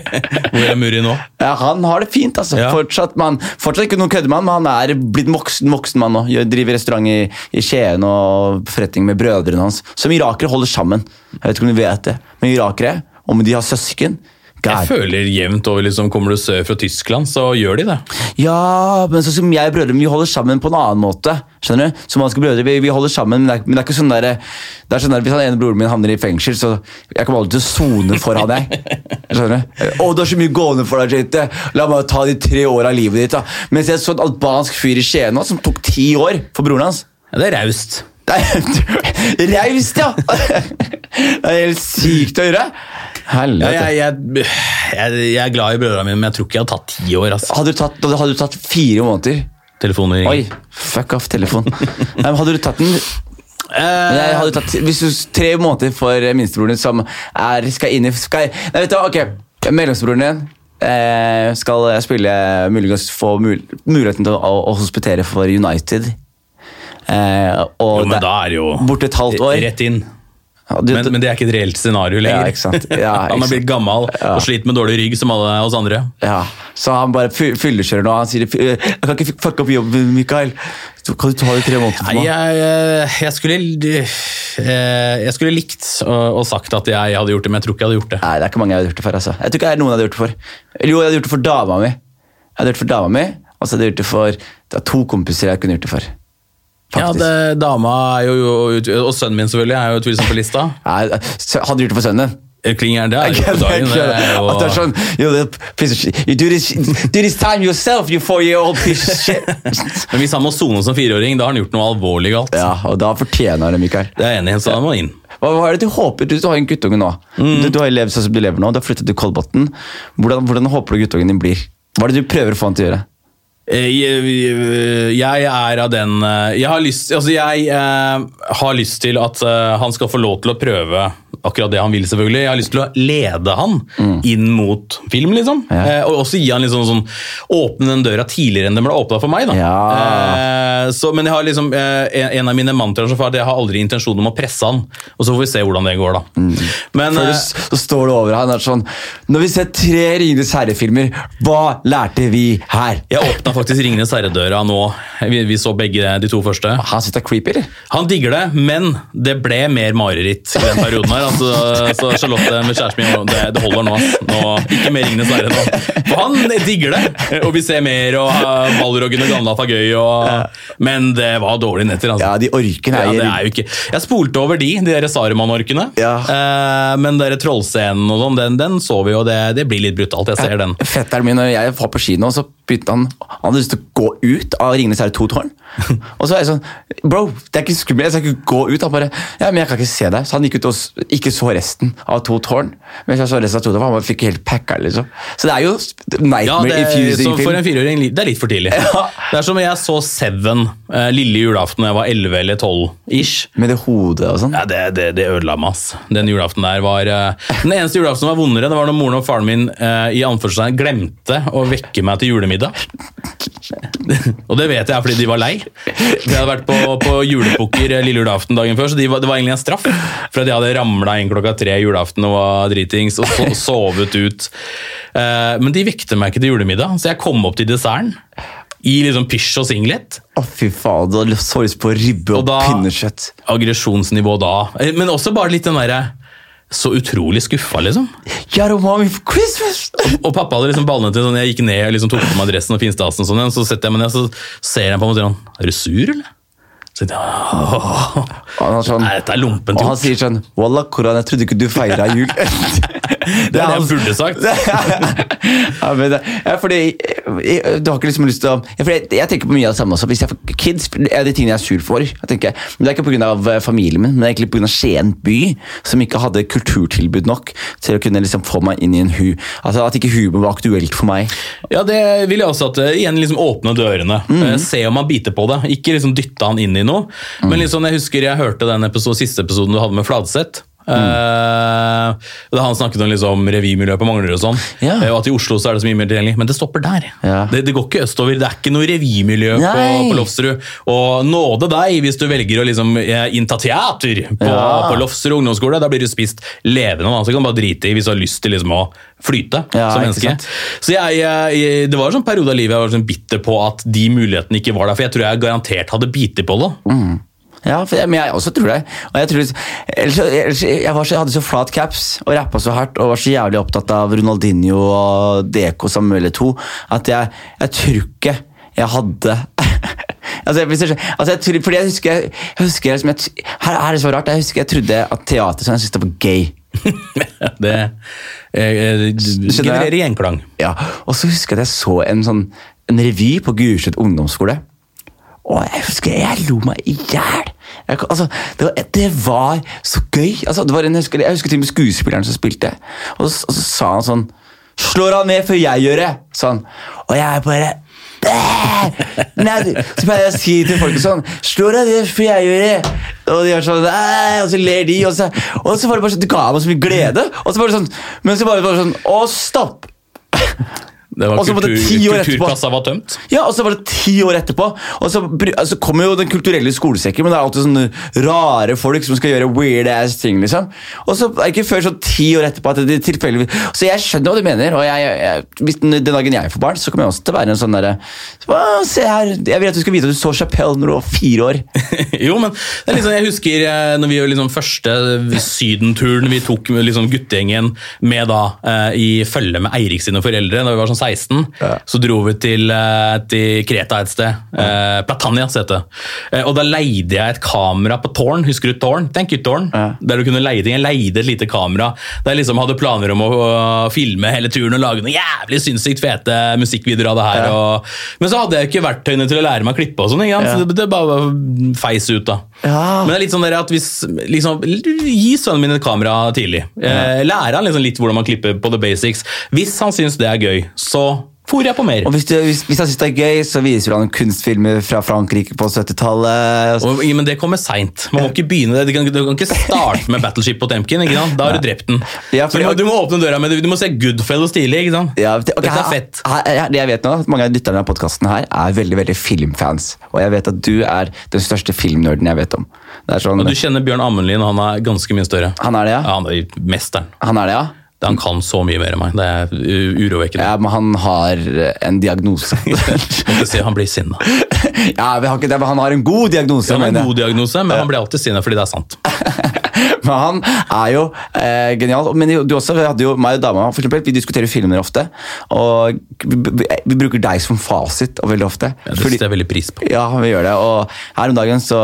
Hvor er Muri nå? ja, han har det fint, altså. Ja. Fortsatt, man, fortsatt ikke noen køddemann, men han er blitt voksen, voksen mann nå. Driver restaurant i, i Skien og forretning med brødrene hans. Som irakere holder sammen. Jeg vet ikke om du vet det, men irakere, om de har søsken Jeg føler jevnt over liksom, Kommer du sør fra Tyskland, så gjør de det. Ja, men sånn som jeg og brødrene, vi holder sammen på en annen måte. Skjønner du? Som vanske brødre, vi, vi holder sammen, men det er, men det er ikke sånn der, det er sånn der, Hvis han ene broren min havner i fengsel, så jeg kommer aldri til å sone for han, jeg. Skjønner du? Å, du har så mye gående for deg, Jente. La meg ta de tre åra av livet ditt. da. Mens jeg så en albansk fyr i Skien nå, som tok ti år for broren hans. Ja, det er raust. Raust, ja! Det er helt sykt å høre. Helvete. jeg, jeg, jeg, jeg er glad i brødrene mine, men jeg tror ikke jeg hadde tatt ti år. Altså. Hadde, du tatt, hadde du tatt fire måneder Telefoner Oi, fuck off telefon. Hadde du tatt den Eh, jeg hadde tatt, Hvis du tre måneder for minstebroren din som er, skal inn i skal, Nei, vet du ok, Mellomstebroren din eh, skal spille muligens få mul muligheten til å, å hospitere for United. Eh, og jo, men da er det jo Borte et halvt år. rett inn. Ja, du- Men, men det er ikke et reelt scenario lenger. Ja, ikke sant. Ja, han ikke har blitt gammel og sliter med dårlig rygg som alle oss andre. Ja, så han bare fy- fyllekjører nå. Han sier «Jeg kan ikke fucke opp jobben, Mikael. Kan du ta det tre måneder for meg? jeg, jeg, skulle, eh, jeg skulle likt å sagt at jeg hadde gjort det, men jeg tror ikke jeg hadde gjort det. Nei, det er ikke mange jeg hadde gjort det for. altså. Jeg tror ikke jeg er noen jeg hadde gjort det for. Eller Jo, jeg hadde gjort det for dama mi. Jeg hadde gjort det for dama mi, og så hadde jeg gjort det for det to kompiser jeg kunne gjort det for. Ja, det, Dama er jo, Og sønnen min selvfølgelig er jo utvilsomt på lista. Nei, hadde du gjort det for sønnen din? Klinger det er jo på dagen. Det er jo, At det er sånn, you, do this, do this time yourself, you four year old piece of shit. men hvis han må sone som fireåring, da har han gjort noe alvorlig galt. Ja, og da fortjener det, Mikael. Det er enig så han må inn. Hva, hva er det du håper? Du, du har en guttunge nå. Mm. Du, du har levd sånn som du lever nå. Du har flyttet til Kolbotn. Hvordan, hvordan håper du guttungen din blir? Hva er det du prøver å få han til å gjøre? Eh, Jeg, jeg er av den eh, Jeg har lyst, altså jeg, eh, har lyst til at eh, han skal få lov til å prøve akkurat det han vil, selvfølgelig. Jeg har lyst til å lede han inn mot film, liksom. Ja. Eh, og også gi han litt sånn, Åpne den døra tidligere enn den ble åpna for meg. da. Ja. Eh, så, men jeg har liksom eh, en- av mine mantraer som far, jeg har aldri intensjon om å presse han. Og så får vi se hvordan det går, da. Men Før eh, du, så står det over han er sånn Når vi ser tre Ringenes herre-filmer, hva lærte vi her? jeg åpna faktisk Ringenes herre-døra nå. Vi, vi så begge de to første. Han sitter creepy, eller? Han digger det, men det ble mer mareritt i den perioden her. Altså, så Charlotte med kjæresten min, det, det holder nå, nå. Ikke mer Ringenes herre nå. For han digger det, og vi ser mer, og uh, og Gandalf er gøy, og, men det var dårlige netter. Altså. Ja, de orkene Ja, er, det er jo ikke Jeg spolte over de, de der Saruman-orkene. Ja. Eh, men den trollscenen og sånn, den, den så vi jo, det, det blir litt brutalt. Jeg ser den. Fetteren min og jeg var på kino, så begynte han Han hadde lyst til å gå ut av Ringenes herre 2-tårn. Og så er jeg sånn Bro, det er ikke skummelt, jeg skal ikke gå ut. Han bare Ja, men jeg kan ikke se deg. Så han gikk ut og ikke så resten av to tårn. Mens jeg så resten av to tårn, han fikk helt packa, liksom. Så det er jo nightmare-infusing så film. for en fireåring det er litt for tidlig. Ja. Det er som jeg så Seven eh, lille julaften da jeg var 11 eller 12 ish. Med det hodet og sånn. Ja, det, det, det ødela meg, ass. Den julaften der var eh, Den eneste julaften som var vondere, det var når moren og faren min eh, i anførselstegn glemte å vekke meg til julemiddag. og det vet jeg fordi de var lei. De hadde vært på, på julepoker eh, lille julaften dagen før, så de det var egentlig en straff. For at de hadde ramla inn klokka tre julaften og var dritings og so, sovet ut. Uh, men de vekte meg ikke til julemiddag, så jeg kom opp til desserten. I liksom pysj og singlet. Å, fy faen, du hadde så lyst på ribbe og, Og pinnekjøtt. Aggresjonsnivå da. Eh, Men også bare litt den derre Så utrolig skuffa, liksom. Yaro mommy for Christmas! Og pappa hadde liksom ballene til sånn, Jeg gikk ned og liksom tok på meg dressen og finstasen, og sånn, så setter jeg meg ned så ser han på meg og sier han, er du sur, eller? Så jeg, «Åh, Og han, sånn, Nei, dette er lompent og han sier sånn Wallah, Koran, jeg trodde ikke du feira jul. Det er det jeg burde sagt. ja, men det, ja, fordi jeg, Du har ikke liksom lyst til å jeg, jeg tenker på mye av det samme også. Hvis jeg får kids er de tingene jeg er sur for. Jeg tenker, men Det er ikke pga. familien min, men det er egentlig pga. Skien by, som ikke hadde kulturtilbud nok til å kunne liksom få meg inn i en hu. Altså At ikke humor var aktuelt for meg. Ja, det vil jeg også at eh, igjen liksom åpne dørene. Eh, Se om han biter på det. Ikke liksom dytte han inn i noe. Men liksom, jeg husker jeg hørte den episode, siste episoden du hadde med Fladseth. Eh, da han snakket om liksom revymiljøet på Manglerud og sånn. Ja. eh, Og at i Oslo så er det så mye mer tilgjengelig. Men det stopper der. Ja. Det, det går ikke østover. Det er ikke noe revymiljø på, på Lofsrud. Og nåde deg hvis du velger å liksom eh, innta teater på, Ja. på Lofsrud ungdomsskole. Da blir du spist levende. Så kan du bare drite i hvis du har lyst til liksom å flyte Ja, som menneske. Så jeg, jeg, Det var en sånn periode av livet jeg var sånn bitter på at de mulighetene ikke var der. For jeg tror jeg garantert hadde bitt på det. Ja, for men jeg også tror det. Og jeg, tror, ellers, ellers, jeg, var så, jeg hadde så flat caps og rappa så hardt og var så jævlig opptatt av Ronaldinho og DK Samuel 2 at jeg, jeg tror ikke jeg hadde altså, jeg, altså, jeg fordi jeg husker, jeg husker liksom, jeg, her, her er det så rart, jeg husker jeg trodde at teater som jeg syntes var gay. det eh, genererer gjenklang. Ja, Og så husker jeg at jeg så en, sånn, en revy på Gulset ungdomsskole. Og jeg husker jeg lo meg i hjel. Altså, det, det var så gøy. Altså, var en, jeg, husker, jeg husker til og med skuespilleren som spilte. Og så, og så sa han sånn Slår han ned før jeg gjør det? Sånn. Og jeg bare Nei, så pleier jeg å si til folk sånn Slår deg ned før jeg gjør det? Og de gjør sånn Og så ler de, og så, og så var det bare sånn Det ga meg så mye glede. Og så bare sånn Men så bare, bare sånn Å, stopp! Det var Og var det kultur, etterpå. Kulturkassa var tømt. Ja, og så var det ti år etterpå. Og så altså, kommer jo Den kulturelle skolesekken, men det er alltid sånne rare folk som skal gjøre weird ass ting. liksom. Og så er det ikke før sånn ti år etterpå at det tilfeldigvis Så jeg skjønner hva du mener, og jeg, jeg, hvis den, den dagen jeg får barn, så kommer jeg også til å være en sånn derre «Å, Se her, jeg vil at du skal vite at du så Chapelle når du var fire år. jo, men det liksom, jeg husker eh, når vi gjorde liksom første sydenturen vi tok liksom guttegjengen med da eh, i følge med Eirik sine foreldre da vi var sånn 16. Ja. Så dro vi til, eh, til Kreta et sted. Eh, Platania heter det. Eh, og da leide jeg et kamera på Tårn. Husker du Tårn? Thank you, Tårn. Ja. Der du kunne leie ting. Jeg leide et lite kamera der jeg liksom hadde planer om å, filme hele turen og lage noen jævlig sinnssykt fete musikkvideoer av det her. Ja. Og, men så hadde jeg ikke verktøyene til å lære meg å klippe og sånn. Ja. Så det, det bare feis ut, da. Ja. Men det er litt sånn at hvis liksom, Gi sønnen min et kamera tidlig. Eh, lære han liksom litt hvordan man klipper på the basics. Hvis han syns det er gøy, så fôrer jeg på mer. Og hvis, du, hvis, hvis han syns det er gøy, så viser du han kunstfilmer fra Frankrike på 70-tallet. Og, men det kommer seint. Man må ikke begynne det. Du kan, du kan ikke starte med Battleship Potemkin. ikke sant? Da har du drept den. Ja, Så du, må, du må åpne døra med det. Du må se Goodfellas tidlig. ikke sant? Ja, det, okay, Dette er fett. Her, her, det jeg vet nå, Mange av lytterne av podkasten her er veldig veldig filmfans. Og jeg vet at du er den største filmnerden jeg vet om. Sånn, Og du kjenner Bjørn Amundlien, han er ganske mye større. Han er det, ja? Ja, Han er mesteren. Han er det, ja? Han kan så mye mer enn meg. Det er u- urovekkende. ja men han har en diagnose. Si Han blir sinna. ja, vi har ikke det, men Han har en god diagnose. Han har en god diagnose, men han blir alltid sinna fordi det er sant. Men han er jo eh, genial. Men du også, vi hadde jo meg og dama for eksempel, vi diskuterer filmer ofte. Og vi, vi, vi bruker deg som fasit og veldig ofte. Ja, det setter jeg veldig pris på. Ja, vi gjør det. Og her om dagen så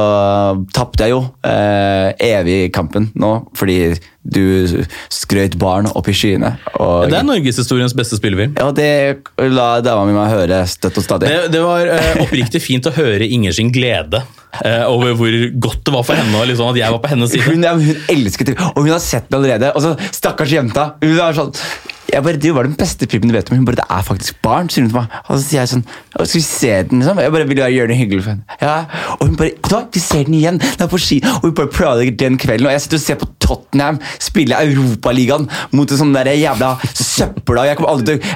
tapte jeg jo eh, evig kampen nå, fordi du skrøt barn opp i skyene. Og, Det er norgeshistoriens beste spillefilm. ja, det la dama mi meg høre støtt og stadig. Det, det var eh, oppriktig fint å høre Inger sin glede over hvor godt det var for henne liksom, at jeg var på hennes side. Hun, ja, hun elsket det, og hun har sett det allerede. Og så Stakkars jenta. Hun er sånn jeg bare, Det var den beste filmen du vet om. Hun bare, Det er faktisk barn, sier hun til meg. Og så sier jeg sånn Skal vi se den? liksom? Jeg bare vil gjøre det hyggelig for henne. Ja, Og hun bare da, vi ser den igjen. Den er på ski. Og hun bare planlegger den kvelden. Og jeg sitter og ser på Tottenham spille Europaligaen mot en sånn der jævla søppel Jeg kommer aldri til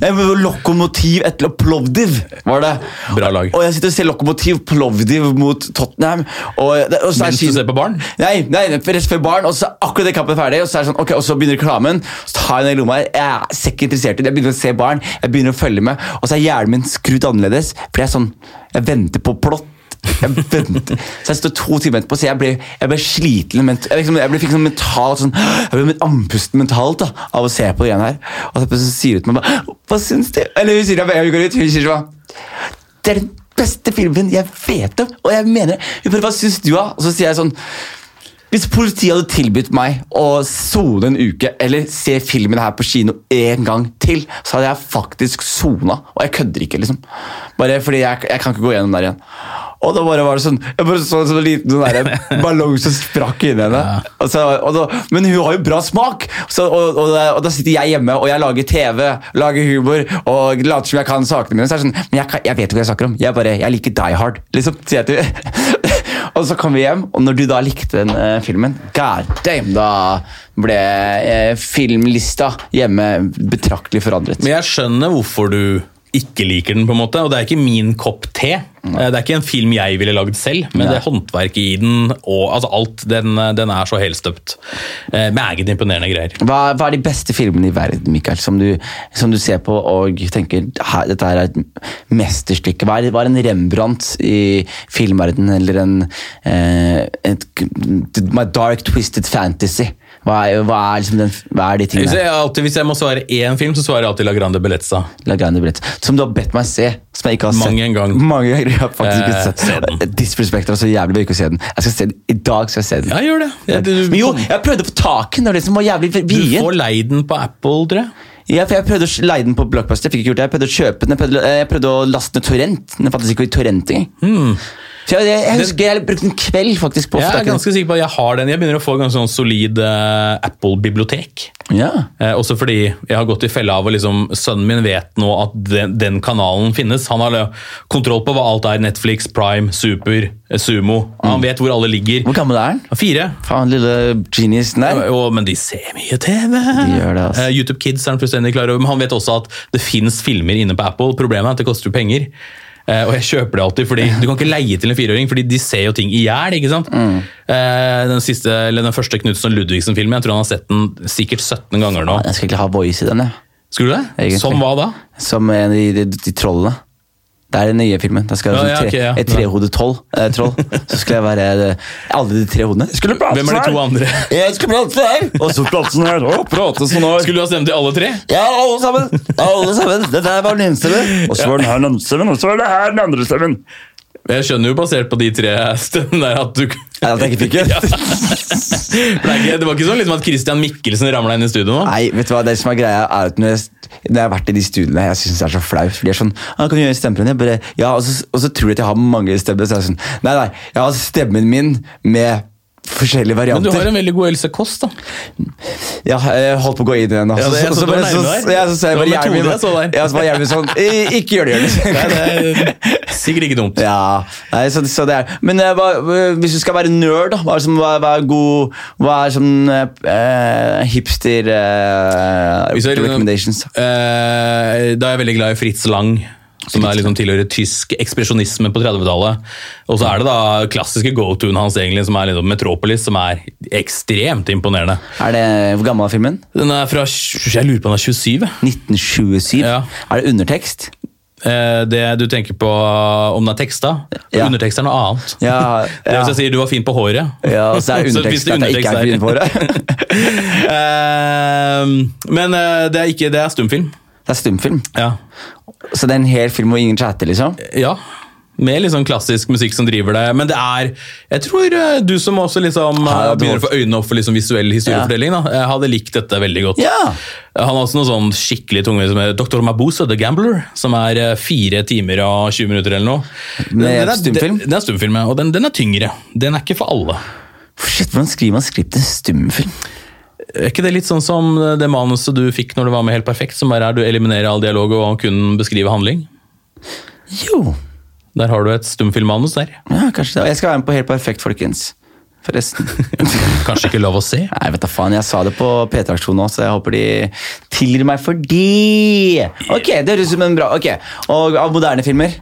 men Lokomotiv etter Plovdiv, var det. Bra lag. Og jeg sitter og ser Lokomotiv Plovdiv mot Tottenham. Og, og så er Mens du ser på barn? Nei, nei, rett før barn, og så er akkurat det kampet ferdig, og så sånn, ok, og så begynner reklamen, så tar jeg den i lomma, jeg er ikke interessert i det, jeg begynner å se barn, jeg begynner å følge med, og så er hjernen min skrudd annerledes, for jeg er sånn, jeg venter på plott, jeg venter. Så jeg står to timer etterpå, så jeg ble, jeg ble sliten, ment, jeg, liksom, jeg ble, fikk sånn mentalt, sånn, jeg ble andpusten mentalt da, av å se på det igjen her, og så så sier hun til meg, hva synes du? Eller hun sier det, jeg går ut, hun sier sånn, beste filmen jeg vet om, og jeg mener. Hun bare, hva synes du da? Og så sier jeg sånn, hvis politiet hadde tilbudt meg å sone en uke, eller se filmen her på kino en gang til, så hadde jeg faktisk sona. Og jeg kødder ikke, liksom. Bare fordi jeg, jeg kan ikke gå gjennom der igjen. Og da bare var det sånn Jeg bare så en sånn liten sånn ballong som sprakk inni henne. Og så, og da, men hun har jo bra smak! Så, og, og, da- og da sitter jeg hjemme og jeg lager TV, lager humor og later som jeg kan sakene mine. Så er det sånn, men jeg, kan, jeg vet ikke hva jeg snakker om. Jeg bare, jeg liker Die Hard. liksom, sier jeg til Og så kom vi hjem, og når du da likte den eh, filmen, god damn, da ble eh, filmlista hjemme betraktelig forandret. Men jeg skjønner hvorfor du ikke liker den, på en måte, og det er ikke min kopp te. Eh, Det er ikke en film jeg ville lagd selv, men Nei. det håndverket i den og altså alt, den, den er så helstøpt. Eh, Meget imponerende greier. Hva, hva er de beste filmene i verden, Mikael, som du, som du ser på og tenker dette her er et mesterstykke? Hva er, hva er en Rembrandt i filmverdenen, eller en eh, et, Dark Twisted Fantasy? Hva er, hva er, liksom den, hva er de Hvis tingene? jeg, alltid, hvis jeg må svare én film, så svarer jeg alltid La Grande Bellezza. La Grande Bellezza. som du har bedt meg se, som jeg ikke har Mange sett. en gang. Mange ganger. Jeg har faktisk ikke Eh, sett Disrespekter er så jævlig bør ikke å se den. Jeg skal se den. I dag skal jeg se den. Ja, gjør det. Jeg, du, Men jo, jeg prøvde å få tak i den, det var det jævlig du får leid den på Apple, tror jeg. Ja, for Jeg prøvde å leie den på Blockbuster, jeg fikk ikke gjort det. Jeg prøvde å kjøpe den, jeg prøvde, jeg prøvde å laste ned torrent. Den fantes ikke i torrent engang. Hmm. Jeg, jeg, jeg husker jeg brukte en kveld faktisk på Jeg er ganske sikker på at jeg har den. Jeg begynner å få en sånn solid uh, Apple-bibliotek. Ja. Eh, også fordi jeg har gått i fella av å liksom, Sønnen min vet nå at den, den kanalen finnes. Han har eh, kontroll på hva alt er. Netflix, Prime, Super, eh, Sumo. Han vet hvor alle ligger. Hvor gammel er han? Fire. Faen, lille geniusen der. Ja, men de ser mye TV. De gjør det, altså. Eh, YouTube Kids er han fullstendig klar over, men han vet også at det fins filmer inne på Apple. Problemet er at det koster penger. Eh, og jeg kjøper det alltid, fordi du kan ikke leie til en fireåring, fordi de ser jo ting i hjel. Mm. Eh, den, siste, den første Knutson Ludvigsen-filmen, jeg tror han har sett den sikkert 17 ganger nå. Jeg skal ikke ha voice i den, jeg. Skulle du det? Egentlig. Som hva da? Som en av de, de, de trollene. Det er den nye filmen. Da skal jeg jeg ja, ja, okay, ja. et trehodet troll. Eh, troll. Så skulle jeg være eh, alle de tre hodene. Skulle prate Hvem er de to andre? Jeg skulle prate sånn her! Og så prate sånn her. Og prate sånn her. Skulle du ha stemt til alle tre? Ja, alle sammen! Alle sammen. Dette her var den ene stemmen. Og så var den her den andre stemmen, og så var det her den andre stemmen. Jeg skjønner jo basert på de tre stedene der at du Ja, at jeg ikke fikk det. Ja. Det, var ikke sånn liksom at Christian Mikkelsen ramla inn i studio nå? Nei, vet du hva, det som er greia er at når jeg, når jeg har vært i de studiene, jeg synes det er så flaut. For de er sånn ah, 'Kan du gjøre stemmen din?' Ja, og så, og så tror de at jeg har mange stemmer. Så er sånn Nei, nei, jeg har stemmen min med forskjellige varianter. Men du har en veldig god Else Kåss, da. Ja, jeg holdt på å gå inn i den. Ja, det- så, så bare- der. ja, så sa jeg bare hjernen min jeg så ja, så sånn «I- Ikke gjør det, gjør det er sikkert ikke dumt. Ja, nei, så, så det er Men eh, hva, hvis du skal være nerd, da, hva er, som, hva, hva er god Hva er sånn uh, hipster uh, recommendations? Uh, da er jeg veldig glad i Fritz Lang, som er liksom tilhører tysk ekspresjonisme på 30-tallet. Og så er det da klassiske go-toen hans, egentlig, som er liksom Metropolis, som er ekstremt imponerende. Er det, hvor gammel er filmen? Den er fra Jeg lurer på om den er 27. 1927? Ja. Er det undertekst? Eh, det du tenker på om den er teksta? Ja. Undertekst er noe annet. Ja, Det er hvis jeg sier 'du var fin på håret'. Ja, og så er Så undertekst hvis det at jeg ikke er fin på det. Eh, men eh, det er ikke det er stumfilm. Det er stumfilm. Ja. Så det er en hel film hvor ingen chatter, liksom? Ja, med litt sånn klassisk musikk som driver det. Men det er Jeg tror eh, du som også liksom eh, Ja, begynner å få øynene opp for liksom visuell historiefortelling, da, eh, hadde likt dette veldig godt. Ja! Han har også noe sånn skikkelig tungvint som Dr. Mabuse, The Gambler, som er eh, fire timer og 20 minutter eller noe. Den- den er- stumfilm? Den, den er stumfilm, ja, og den, den er tyngre. Den er ikke for alle. Shit, Hvordan skriver man skript til stumfilm? Er ikke det litt sånn som det manuset du fikk når du var med Helt perfekt, som bare er du eliminerer all dialog og kun beskriver handling? Jo, Der har du et stumfilmmanus der. ja, kanskje det. Jeg skal være med på Helt perfekt, folkens. Forresten. Kanskje ikke lov å se? Nei, vet da faen. Jeg sa det på P3-aksjonen òg, så jeg håper de tilgir meg for det. Ok, det høres ut som en bra Ok, Og av moderne filmer?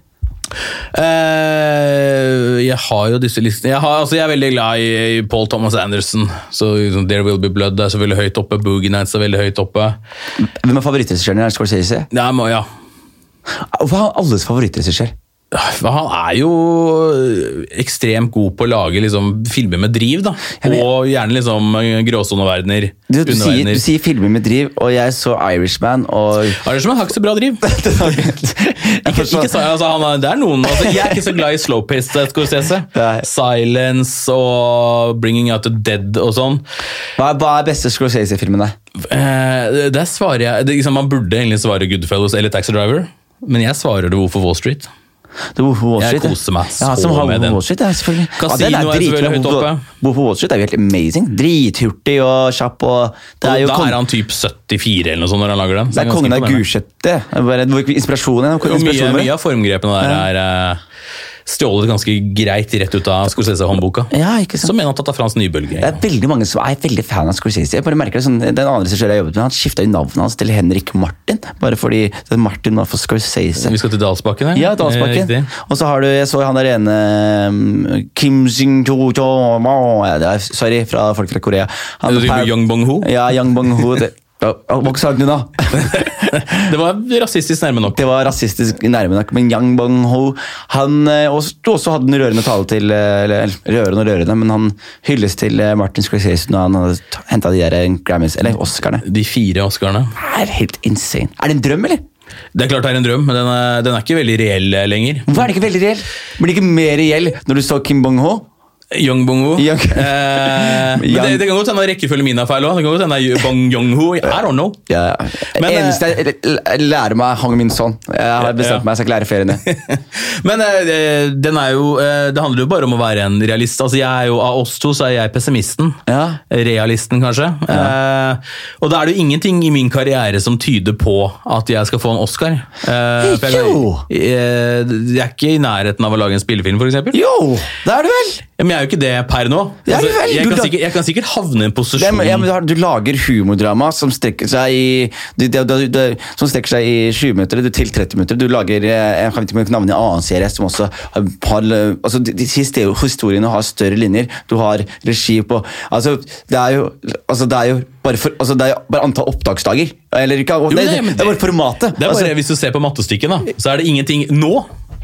Eh, jeg har jo disse listene jeg, har, altså jeg er veldig glad i, i Paul Thomas Anderson. Så liksom, There Will Be Blood er så veldig høyt oppe. Boogie Nights er veldig høyt oppe. Hvem er favorittregissøren din? Scorsese? Ja, må, ja. Hva er alles favorittregissør? Han er jo ekstremt god på å lage liksom, filmer med driv. da. Og gjerne liksom gråsoneverdener. Du, du, sier, du sier filmer med driv, og jeg så Irishman, og Irishman har ikke så bra driv. Ikke, ikke ikke, altså, han det er noen, altså, Jeg er ikke så glad i slow-paced Scorsese. Nei. Silence og Bringing Out the Dead og sånn. Hva er, hva er beste Scorsese-filmene? Eh, der svarer jeg det, liksom, Man burde egentlig svare Goodfellows eller Taxi Driver, men jeg svarer det Hvorfor Wall Street. Er Wolf of Wall Street, Jeg koser meg ja, så som med den. Wall Street, ja, selvfølgelig. Casino den er selvfølgelig høyt oppe. Wolf of Wall Street er jo helt amazing. Drithurtig og kjapp. og det er jo da er han typ 74 eller noe sånt når han lager den. så det er kongen av hvor- Inspirasjonen. Jo, Mye, mye av formgrepene der er eh, stjålet ganske greit rett ut av Scorsese-håndboka. Ja, ikke sant? Som en av Tata Frans Nybølge. Det er veldig mange som er veldig fan av Scorsese. Jeg bare merker det sånn, Den andre regissøren jeg jobbet med, han skifta navnet hans til Henrik Martin. Bare fordi Martin var for Scorsese. Vi skal til Dalsbakken her. Ja, Eh, Dalsbakken. riktig. Og så har du, jeg så han der ene um, Kim Jong to ja, det er, Sorry, fra folk fra Korea. Han, Young Bong-ho? Ja, Young Bong-ho. Det, var rasistisk nærme nok. Det var rasistisk nærme nok, men Yang Bong-ho Han eh, også, også hadde en rørende tale til eh, Eller rørende og rørende, men han hylles til eh, Martin Scorsese når han hadde henta de der Grammys, eller Oscarene. De fire Oscarene. Det er helt insane. Er det en drøm, eller? Det er klart det er en drøm, men den er, den er ikke veldig reell lenger. Hvorfor er det ikke veldig reell? Blir det ikke mer reell når du så Kim Bong-ho? Young Bong-ho. Young- Eh, men det, det kan godt hende rekkefølgen min er feil òg. Det kan godt hende Bong Yong-ho. I don't know. Ja, Men, det eh, eneste jeg lærer meg Hang Min Son. Jeg har bestemt Ja. meg, jeg skal ikke lære feriene. Men eh, den er jo, eh, det handler jo bare om å være en realist. Altså, jeg er jo, Av oss to så er jeg pessimisten. Ja. Realisten, kanskje. Eh, og da er det jo ingenting i min karriere som tyder på at jeg skal få en Oscar. Eh, jeg, Jo. Jeg, jeg er ikke i nærheten av å lage en spillefilm, f.eks. Jo, det er du vel! Men jeg er jo ikke det per nå. Altså, vel, jeg, kan sikkert, jeg kan sikkert havne i en Det, posisjon er- ja, men du, lager humordrama som strekker seg i du, du, du, det, Som strekker seg i 20 minutter til 30 minutter. Du lager eh, Jeg kan ikke navnet en annen serie som også har, har altså, de, de siste historiene har større linjer. Du har regi på Altså, det er jo, altså, det er jo bare, for, altså, det er bare antall opptaksdager. Eller ikke Jo, det, nei, det, det er bare formatet. Det er bare, altså, Hvis du ser på mattestykket, da, så er det ingenting nå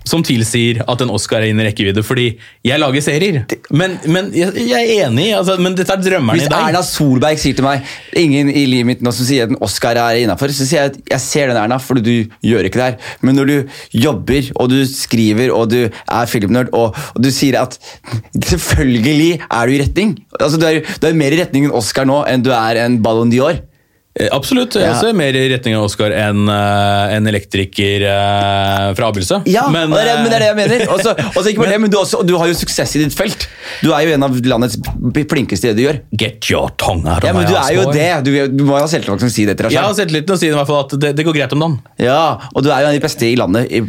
som tilsier at en Oscar er innen rekkevidde, fordi jeg lager serier. Men, men jeg, jeg er enig, altså, men dette er drømmeren Hvis i deg. Erna Solberg sier til meg ingen i livet mitt nå som sier at en Oscar er innafor, så sier jeg at jeg ser den, Erna, fordi du gjør ikke det her. Men når du jobber, og du skriver, og du er filmnerd, og, og du sier at selvfølgelig er du i retning altså, du, er, du er mer i retning en Oscar nå enn du er en Ballon d'Or. Eh, Absolutt. Jeg Ja. også er mer i retning av Oskar enn eh, en elektriker eh, fra Abildsø. Ja, men, og det, er, men det er det jeg mener. Også, også ikke bare det, men du, også, du har jo suksess i ditt felt. Du er jo en av landets flinkeste i det du gjør. Get your tongue out Ja, men du er jo det. Du, du må jo ha selvtillit til å si det til deg Jeg har selvtilliten til å si sier i hvert fall at det, det går greit om dagen. Ja, og du er jo en av de beste i landet. I,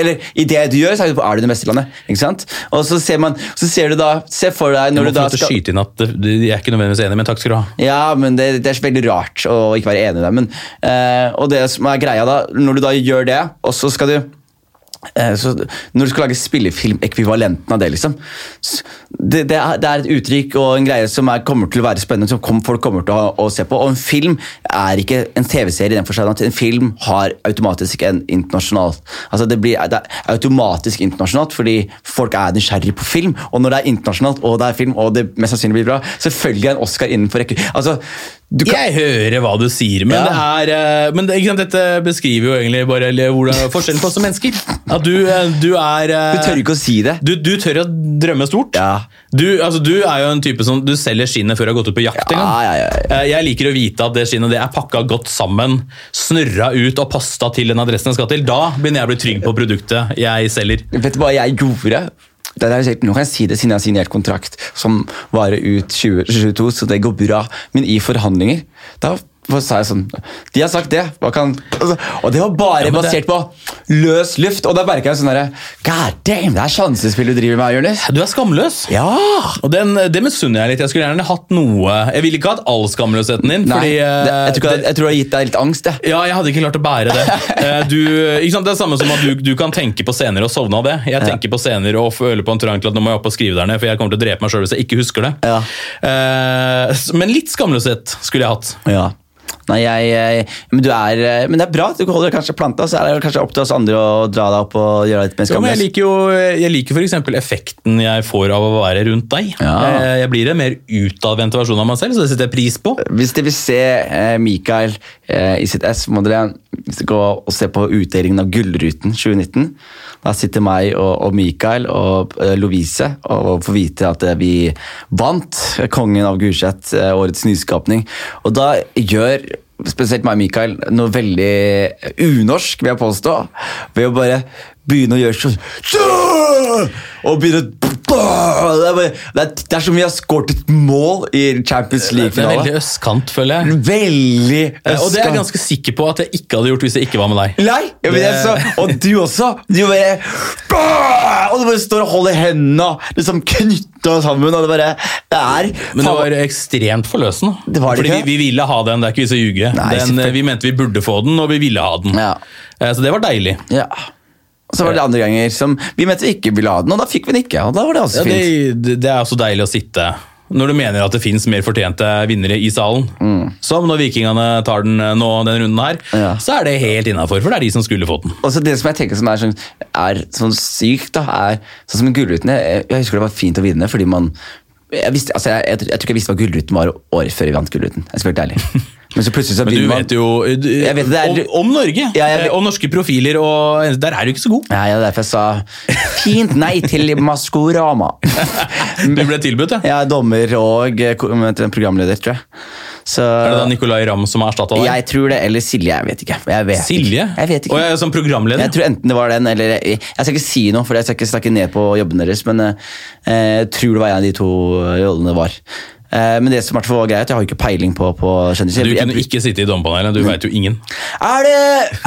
eller i det du gjør, så er du, er den beste i landet. Ikke sant? Og så ser man, så ser du da, se for deg når du da skal skyte inn at det, det, Jeg er ikke nødvendigvis enig, men takk skal du ha. Ja, men det, det er veldig rart å ikke være enig i det. Men, eh, og det som er greia da, når du da gjør det, og så skal du eh, så når du skal lage spillefilmekvivalenten av det, liksom det, det, er, et uttrykk og en greie som er, kommer til å være spennende, som folk kommer til å, å se på. Og en film er ikke en TV-serie i den forstand at en film har automatisk en internasjonal Altså det, blir, det er automatisk internasjonalt fordi folk er nysgjerrig på film. Og når det er internasjonalt og det er film, og det mest sannsynlig blir bra, selvfølgelig er en Oscar innenfor. Altså, kan, Jeg hører hva du sier, men, Ja. det er, eh, men det, dette beskriver jo egentlig bare hvordan forskjellen på oss som mennesker. At du, eh, du er eh, du tør ikke å si det. du, du tør å drømme stort. Ja. Du, altså, du er jo en type som du selger skinnet før du har gått ut på jakt. Ja, ja, ja, Eh, Jeg liker å vite at det skinnet det er pakka godt sammen, snørra ut og pasta til den adressen jeg skal til. Da begynner jeg å bli trygg på produktet jeg selger. Vet du hva jeg gjorde? Er nå kan jeg si det siden jeg har signert kontrakt som varer ut 2022, så det går bra. Men i forhandlinger, da sa jeg sånn De har sagt det, hva kan altså, Og det var bare Ja, det- basert på løs luft. Og da merka jeg sånn herre God damn, det er sjansespill du driver med, Jonis. Du er skamløs. Ja! Og den, Det misunner jeg litt. Jeg skulle gjerne hatt noe Jeg ville ikke hatt all skamløsheten din. Nei, fordi, det, eh, jeg, tror det- jeg tror det har gitt deg litt angst, jeg. Ja, jeg hadde ikke klart å bære det. Eh, Du, ikke sant? Det er samme som at du, du kan tenke på scener og sovne av det. Jeg tenker på scener og føler på en trang til at nå må jeg opp og skrive der ned, for jeg kommer til å drepe meg sjøl hvis jeg ikke husker det. Ja. Eh, Men litt skamløshet skulle jeg hatt. Ja. Nei, jeg, jeg, men, du er, eh, men det er bra. Du holder kanskje planta, så er det kanskje opp til oss andre å dra deg opp og gjøre deg litt mer men jeg liker jo jeg liker eksempel effekten jeg får av å være rundt deg. Ja. Jeg, jeg blir en mer utadvendt versjon av meg selv, så det setter jeg pris på. Hvis dere vil se eh, Mikael eh, i sitt ess, må dere gå og se på utdelingen av Gullruten 2019. Da sitter meg og, og Mikael og eh, Lovise og får vite at eh, vi vant Kongen av Gulset, eh, årets nyskapning. Og da gjør spesielt meg og Mikael noe veldig unorsk, vil jeg påstå. Ved å bare begynne å gjøre sånn Og begynne det er, bare, det, er, er som vi har skåret et mål i Champions League-finalen. veldig østkant, føler jeg. Veldig østkant. Og det er jeg ganske sikker på at jeg ikke hadde gjort hvis jeg ikke var med deg. Nei, jeg Det- så, og du også. Du bare Og du bare står og holder hendene liksom knytta sammen. Og det bare Det er Men det var ekstremt forløsende. Det var det Fordi ikke? vi, vi ville ha den, det er ikke vi som ljuger. Selvfølgelig. Vi mente vi burde få den, og vi ville ha den. Ja. Eh, Så det var deilig. ja. Og så var det andre ganger som vi mente vi ikke ville ha den, og da fikk vi den ikke. Og da var det også Ja, fint. det, det er også deilig å sitte når du mener at det fins mer fortjente vinnere i salen. Som når vikingene tar den eh, nå, den runden her, Mm. Ja. så er det helt innafor, for det er de som skulle fått den. Og så det som jeg tenker som er sånn, er sånn sykt, da, er sånn som Gullruten. Jeg, jeg husker det var fint å vinne, fordi man jeg, visste, altså jeg, jeg, jeg tror ikke jeg visste hva Gullruten var året før vi vant Gullruten. Jeg skal være ærlig. Men så plutselig så Men du man vet jo du, vet er- om, om Norge Ja, jeg vet- eh, og norske profiler, og der er du ikke så god. Ja, det er derfor jeg sa fint nei til Maskorama. Du ble tilbudt, ja. Er dommer og eh, programleder, tror jeg. Så Er det da Nicolay Ramm som har erstatta deg? jeg tror det, eller Silje, jeg vet ikke. Jeg vet Silje? Ikke. Jeg vet ikke. Og jeg, som programleder? Jeg tror enten det var den, eller Jeg, jeg skal ikke si noe, for jeg skal ikke snakke ned på jobben deres, men eh, jeg tror det var en av de to rollene var. Eh, men det som hvert var greit, jeg har jo ikke peiling på, på kjendiser. Du kunne ikke sitte i dommerpanelet, du veit jo ingen. Er det,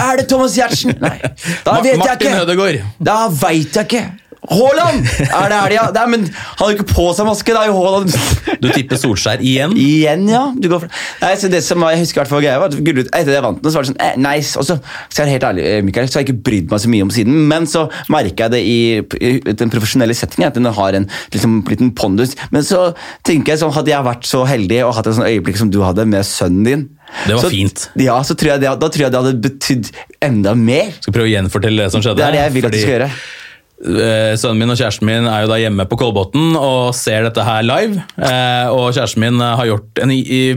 er det Thomas Giertsen? Nei, da vet jeg ikke. Da veit jeg ikke. Haaland! Er det helga? ja? Nei, men han har jo ikke på seg maske, det er jo Haaland. Du tipper Solskjær igjen? Igjen, ja. Du går for... Nei, så det som var, jeg husker hvert fall greia var at Gullrut, Etter det jeg vant den, så var det sånn eh, nice. Og så, skal jeg helt ærlig, eh, Mikael, så har jeg ikke brydd meg så mye om siden. Men så merker jeg det i, i den profesjonelle settingen, at den har en liksom, liten pondus. Men så tenker jeg sånn, hadde jeg vært så heldig og hatt et sånt øyeblikk som du hadde med sønnen din Det var så, fint. Ja, så tror det, Da tror jeg det hadde betydd enda mer. Skal prøve å gjenfortelle det som skjedde. Det er det jeg vil at du skal gjøre. Eh, Sønnen min og kjæresten min er jo da hjemme på Kolbotn og ser dette her live. Eh, og kjæresten min eh, har gjort en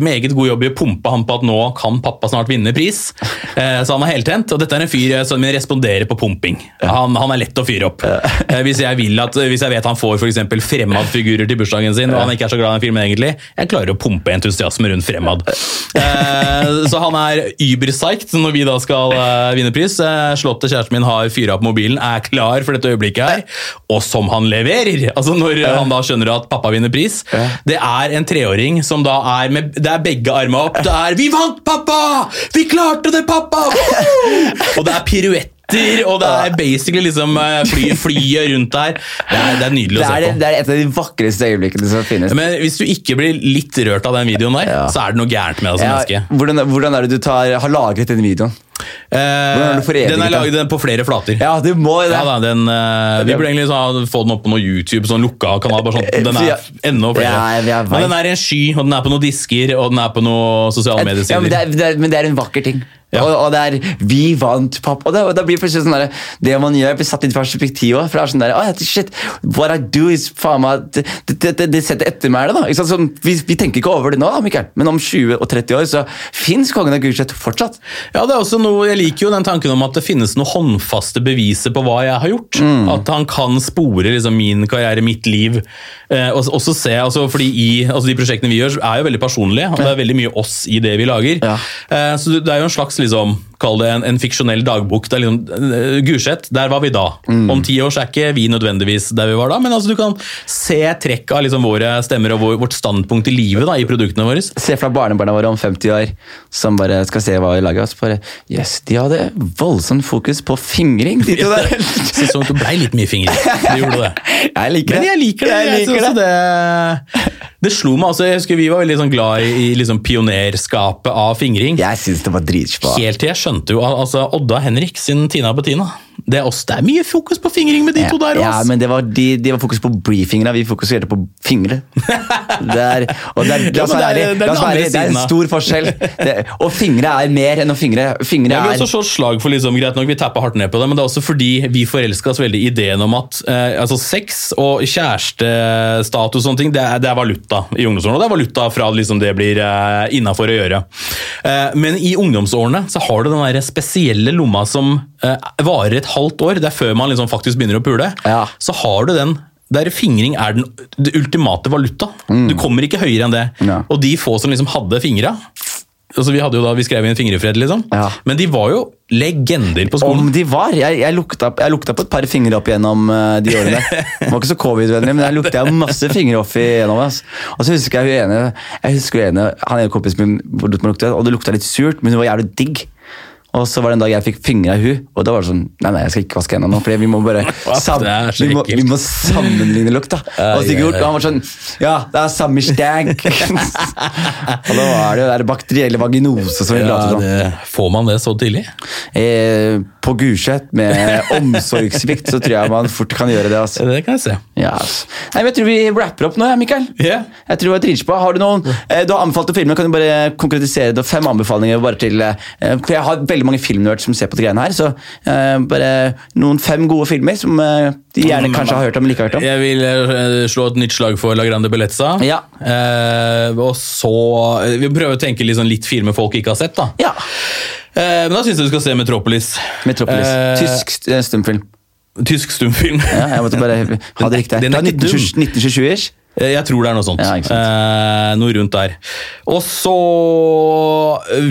meget god jobb i å pumpe ham på at nå kan pappa snart vinne pris. Så han er heltent. Og dette er en fyr sønnen min responderer på pumping. Han, han er lett å fyre opp. Hvis, jeg vil at, hvis jeg vet han får for Fremad-figurer til bursdagen sin, og han ikke er så glad i den filmen egentlig, jeg klarer å pumpe entusiasme rundt Fremad. Så han er überpsyched når vi da skal vinne pris. Slottet kjæresten min har fyra opp mobilen, er klar for dette øyeblikket her, og som han leverer! Altså Når han da skjønner at pappa vinner pris. Det er en treåring som da er med Det er begge armene opp. Det er 'Vi vant, pappa! Vi klarte det, pappa!' Og det er piruetter, og det er basically liksom eh, fly, flyet rundt der. Det er, det er nydelig Det å se er, på. det er et av de vakreste øyeblikkene som finnes. Men hvis du ikke blir litt rørt av den videoen der, Ja. så er det noe gærent med deg som Ja, menneske. hvordan, hvordan er det du tar, har lagret den videoen? Eh, har den er laget på flere flater. Ja, du må det. Ja, da, den, uh, vi burde egentlig sånn, få den opp på noe YouTube, sånn lukka kanal. bare sånn, Den er enda flere. Ja. Men den er i en sky, og den er på noen disker, og den er på noen sosiale Ja, men, det er, det er, men det er en vakker ting. Ja. Og, og det er 'vi vant, pappa'. Og det, og det blir plutselig sånn der, Det man gjør, blir satt i perspektiv òg. For det er sånn der, oh, shit, what I do is faen meg Det, det, det, det setter ettermæle, da. Ikke sant? Sånn, vi, vi tenker ikke over det nå, da, Mikael. men om 20 og 30 år så fins Kongen av Gulset fortsatt. Ja, det er også noe, Jeg liker jo den tanken om at det finnes noen håndfaste beviser på hva jeg har gjort. Mm. At han kan spore liksom, min karriere, mitt liv. Eh, og også se, altså, fordi i, altså, De prosjektene vi gjør, er jo veldig personlige. og Det er veldig mye oss i det vi lager. Ja. Eh, så det er jo en slags liksom, Kall det en, en fiksjonell dagbok. Det er liksom, eh, Gulset, der var vi da. Mm. Om ti år så er ikke vi nødvendigvis der vi var da, men altså, du kan se trekk av liksom, våre stemmer og vår, vårt standpunkt i livet da, i produktene våre. Se fra barnebarna våre om 50 år som bare skal se hva vi lager. Så bare Yes, de hadde voldsomt fokus på fingring. De to der. Sesong to ble litt mye fingring. De gjorde det. Jeg liker Men det. jeg liker det. Jeg liker synes det. det. det slo meg altså, jeg husker Vi var veldig sånn glad i, i liksom pionerskapet av fingring. Jeg syns det var dritspå Helt til jeg skjønte jo altså, Odda Henrik sin Tina Bettina. Det er, også, det er mye fokus på fingring med de to der. Ja, men det var, de, de var fokus på briefingene, vi fokuserte på fingre. Det er, og det la oss være det en stor forskjell. Det, og fingre er mer enn å fingre. Fingre Jeg vil er også slå slag for liksom, greit nok, Vi tapper hardt ned på det, men det er også fordi vi forelska oss veldig i ideen om at eh, altså sex og kjærestestatus og sånne ting, det er, det er valuta i ungdomsårene. og Det er valuta fra liksom, det blir eh, innafor å gjøre. Eh, men i ungdomsårene så har du den der spesielle lomma som varer et halvt år. Det er før man liksom faktisk begynner å pule. Ja. Så har du den der fingring er den det ultimate valuta. Du kommer ikke høyere enn det. Mm. Ja. Og de få som liksom hadde fingra altså vi, hadde jo da, vi skrev inn fingrefred, liksom. Ja. Men de var jo legender på skolen. Om de var. Jeg, jeg, lukta, jeg lukta på et par fingre opp igjennom eh, de årene. Det var ikke så covid-vennlig, men jeg lukta masse fingre opp igjennom. Altså. Og så husker jeg hun ene, jeg husker hun ene, han ene kompisen min og det lukta litt surt, men hun var jævlig digg. Og så var det en dag jeg fikk fingra i hun, og da var det sånn Nei, nei, jeg skal ikke vaske hendene nå, for vi må bare sam vi, må, vi må sammenligne lukt, da. Og Sigurd han var sånn Ja, det er samme stank. og da var det jo der bakterielle vaginose som vi Ja, pratet om. det, får man det så tidlig? Eh, på Gulset med omsorgssvikt så tror jeg man fort kan gjøre det. Altså. Det kan jeg se. Ja, altså. Nei, men jeg tror vi rapper opp nå, ja, Mikael. Yeah. Jeg tror jeg på, Har du noen eh, Du har anbefalt å filme, kan du bare konkretisere det? Fem anbefalinger bare til eh, For jeg har veldig veldig mange filmnerds som ser på de greiene her, så uh, bare noen fem gode filmer som uh, de gjerne kanskje har hørt om, men ikke har hørt om. Jeg vil eh, slå et nytt slag for La Grande Bellezza. Ja. Og så Vi prøver å tenke litt, sånn litt filmer folk ikke har sett. da Ja. Men da syns jeg du skal se Metropolis. Metropolis. Tysk stumfilm. Tysk stumfilm. Ja, jeg måtte bare ha det riktig. Den er Fra ikke dum. 1927-ish. Eh, Jeg tror det er noe sånt. Ja, eh, noe rundt der. Og så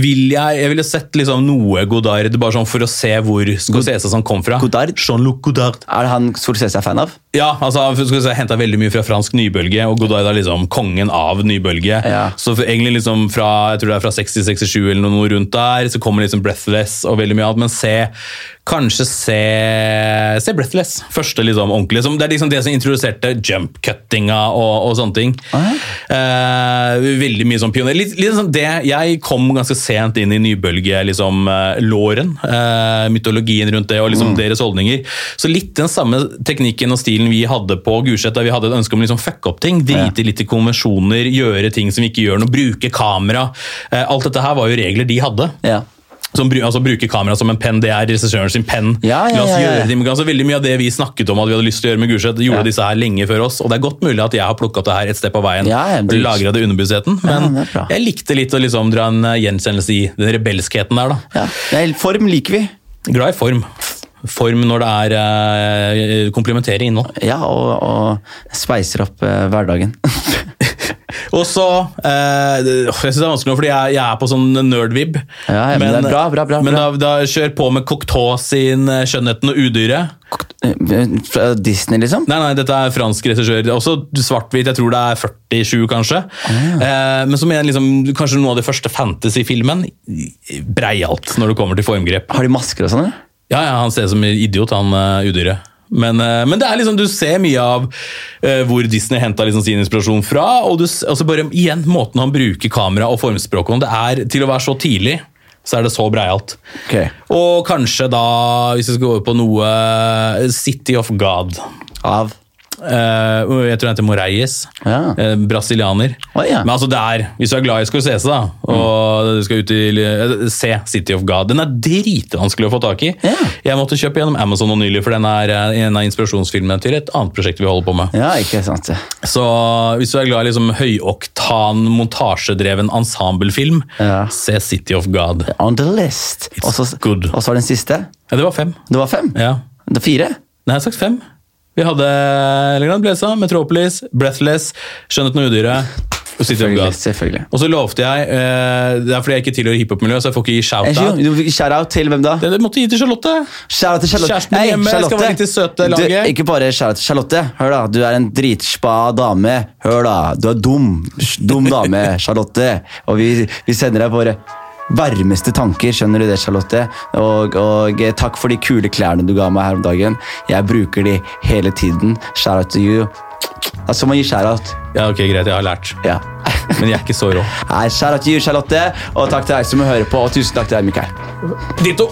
vil jeg Jeg ville sett liksom noe Godard, bare sånn for å se hvor Scorsese som kom fra. Godard? Jean-Luc Godard. Er det han Scorsese er fan av? Ja, altså skal si, henta veldig mye fra fransk nybølge, og Godard er liksom kongen av nybølge. Ja. Så egentlig liksom fra jeg tror det er fra 60-67 eller noe rundt der, så kommer liksom Breathless og veldig mye annet. Men se Kanskje se, se Breathless. Første liksom ordentlig. Som, det er liksom det som introduserte jump-cuttinga og, og sånne ting. Eh, veldig mye sånn pioner. Litt, litt sånn det, jeg kom ganske sent inn i nybølge-låren. Liksom, eh, låren, eh, mytologien rundt det og liksom deres holdninger. Så litt den samme teknikken og stilen vi hadde på Gulset, der vi hadde et ønske om å liksom fucke opp ting. Drite litt i konvensjoner, gjøre ting som vi ikke gjør noe, bruke kamera. Eh, alt dette her var jo regler de hadde. Ja. Som, altså Bruke kamera som en penn, det er regissøren sin penn. Ja, ja, ja, ja. det, Altså, veldig Mye av det vi snakket om at vi hadde lyst til å gjøre med Gulset, gjorde Ja. disse her lenge før oss. Og det er godt mulig at jeg har plukka opp det her et sted på veien. Ja, ja, lagra det underbevisstheten. Ja, Men jeg likte litt å liksom dra en eh, gjenkjennelse i den rebelskheten der. da. ja. Form liker vi. Glad i form. Form når det er uh, komplementerer innhold. Ja, og, og speiser opp eh, hverdagen. Og så eh, Jeg synes det er vanskelig fordi jeg, jeg er på sånn nerd-vib. Ja, ja, men er bra, bra, bra, Men. Da, da kjør på med Cocteau sin eh, 'Skjønnheten og udyret'. Fra Disney, liksom? Nei, nei, dette er fransk regissør. Også svart-hvit. Jeg tror det er 47, kanskje. Eh, men som er liksom, kanskje noe av det første fantasy-filmen. Breialt når det kommer til formgrep. Har de masker og sånn? Ja, ja, han ser ut som en idiot, han uh, udyret. Men, uh, men det er liksom, du ser mye av uh, hvor Disney henta liksom sin inspirasjon fra. Og du, altså bare igjen, måten han bruker kamera og formspråk på. Det er, til å være så tidlig, så er det så breialt. Okay. Og kanskje da, hvis vi skal gå over på noe City of God. Av? Eh, jeg tror han heter Moreies. Ja. Uh, brasilianer. Oh, ja. Men altså det er, hvis du er glad i Scorsese, da, og du skal ut i, eh, se City of God Den er dritvanskelig å få tak i. Ja. Jeg måtte kjøpe gjennom Amazon nå nylig, for den er en av inspirasjonsfilmene til et annet prosjekt vi holder på med. Ja, ikke sant. Så hvis du er glad i liksom høyoktan, montasjedreven ensemblefilm, Ja. se City of God. On the list. It's Og så good. og så var den siste. Ja, det var fem. Det var fem? Ja. Det var fire? Nei, jeg har sagt fem. Vi hadde Legrand Blesa, Metropolis, Breathless, Skjønnheten og udyret og City Selvfølgelig. Selvfølgelig. Og så lovte jeg eh, Det er fordi jeg ikke tilhører hiphop-miljøet, så jeg får ikke gi Eh, shout-out. Shout-out til hvem da? Det det måtte gi til Charlotte. Shout-out til Charlotte. Kjæresten hey, hjemme skal være litt søte laget. Du, ikke bare shout-out til Charlotte. Hør da, du er en dritspa dame. Hør da, du er dum. Dum dame, Charlotte. Og vi, vi sender deg våre varmeste tanker, skjønner du det, Charlotte? Og, og eh, takk for de kule klærne du ga meg her om dagen. Jeg bruker de hele tiden. Shout-out to you. Altså, man gir shout-out. Ja, ok, greit, jeg har lært. Ja. Men jeg er ikke så rå. Nei, shout-out to you, Charlotte. Og takk til deg som hører på, og tusen takk til deg, Mikael. Ditto!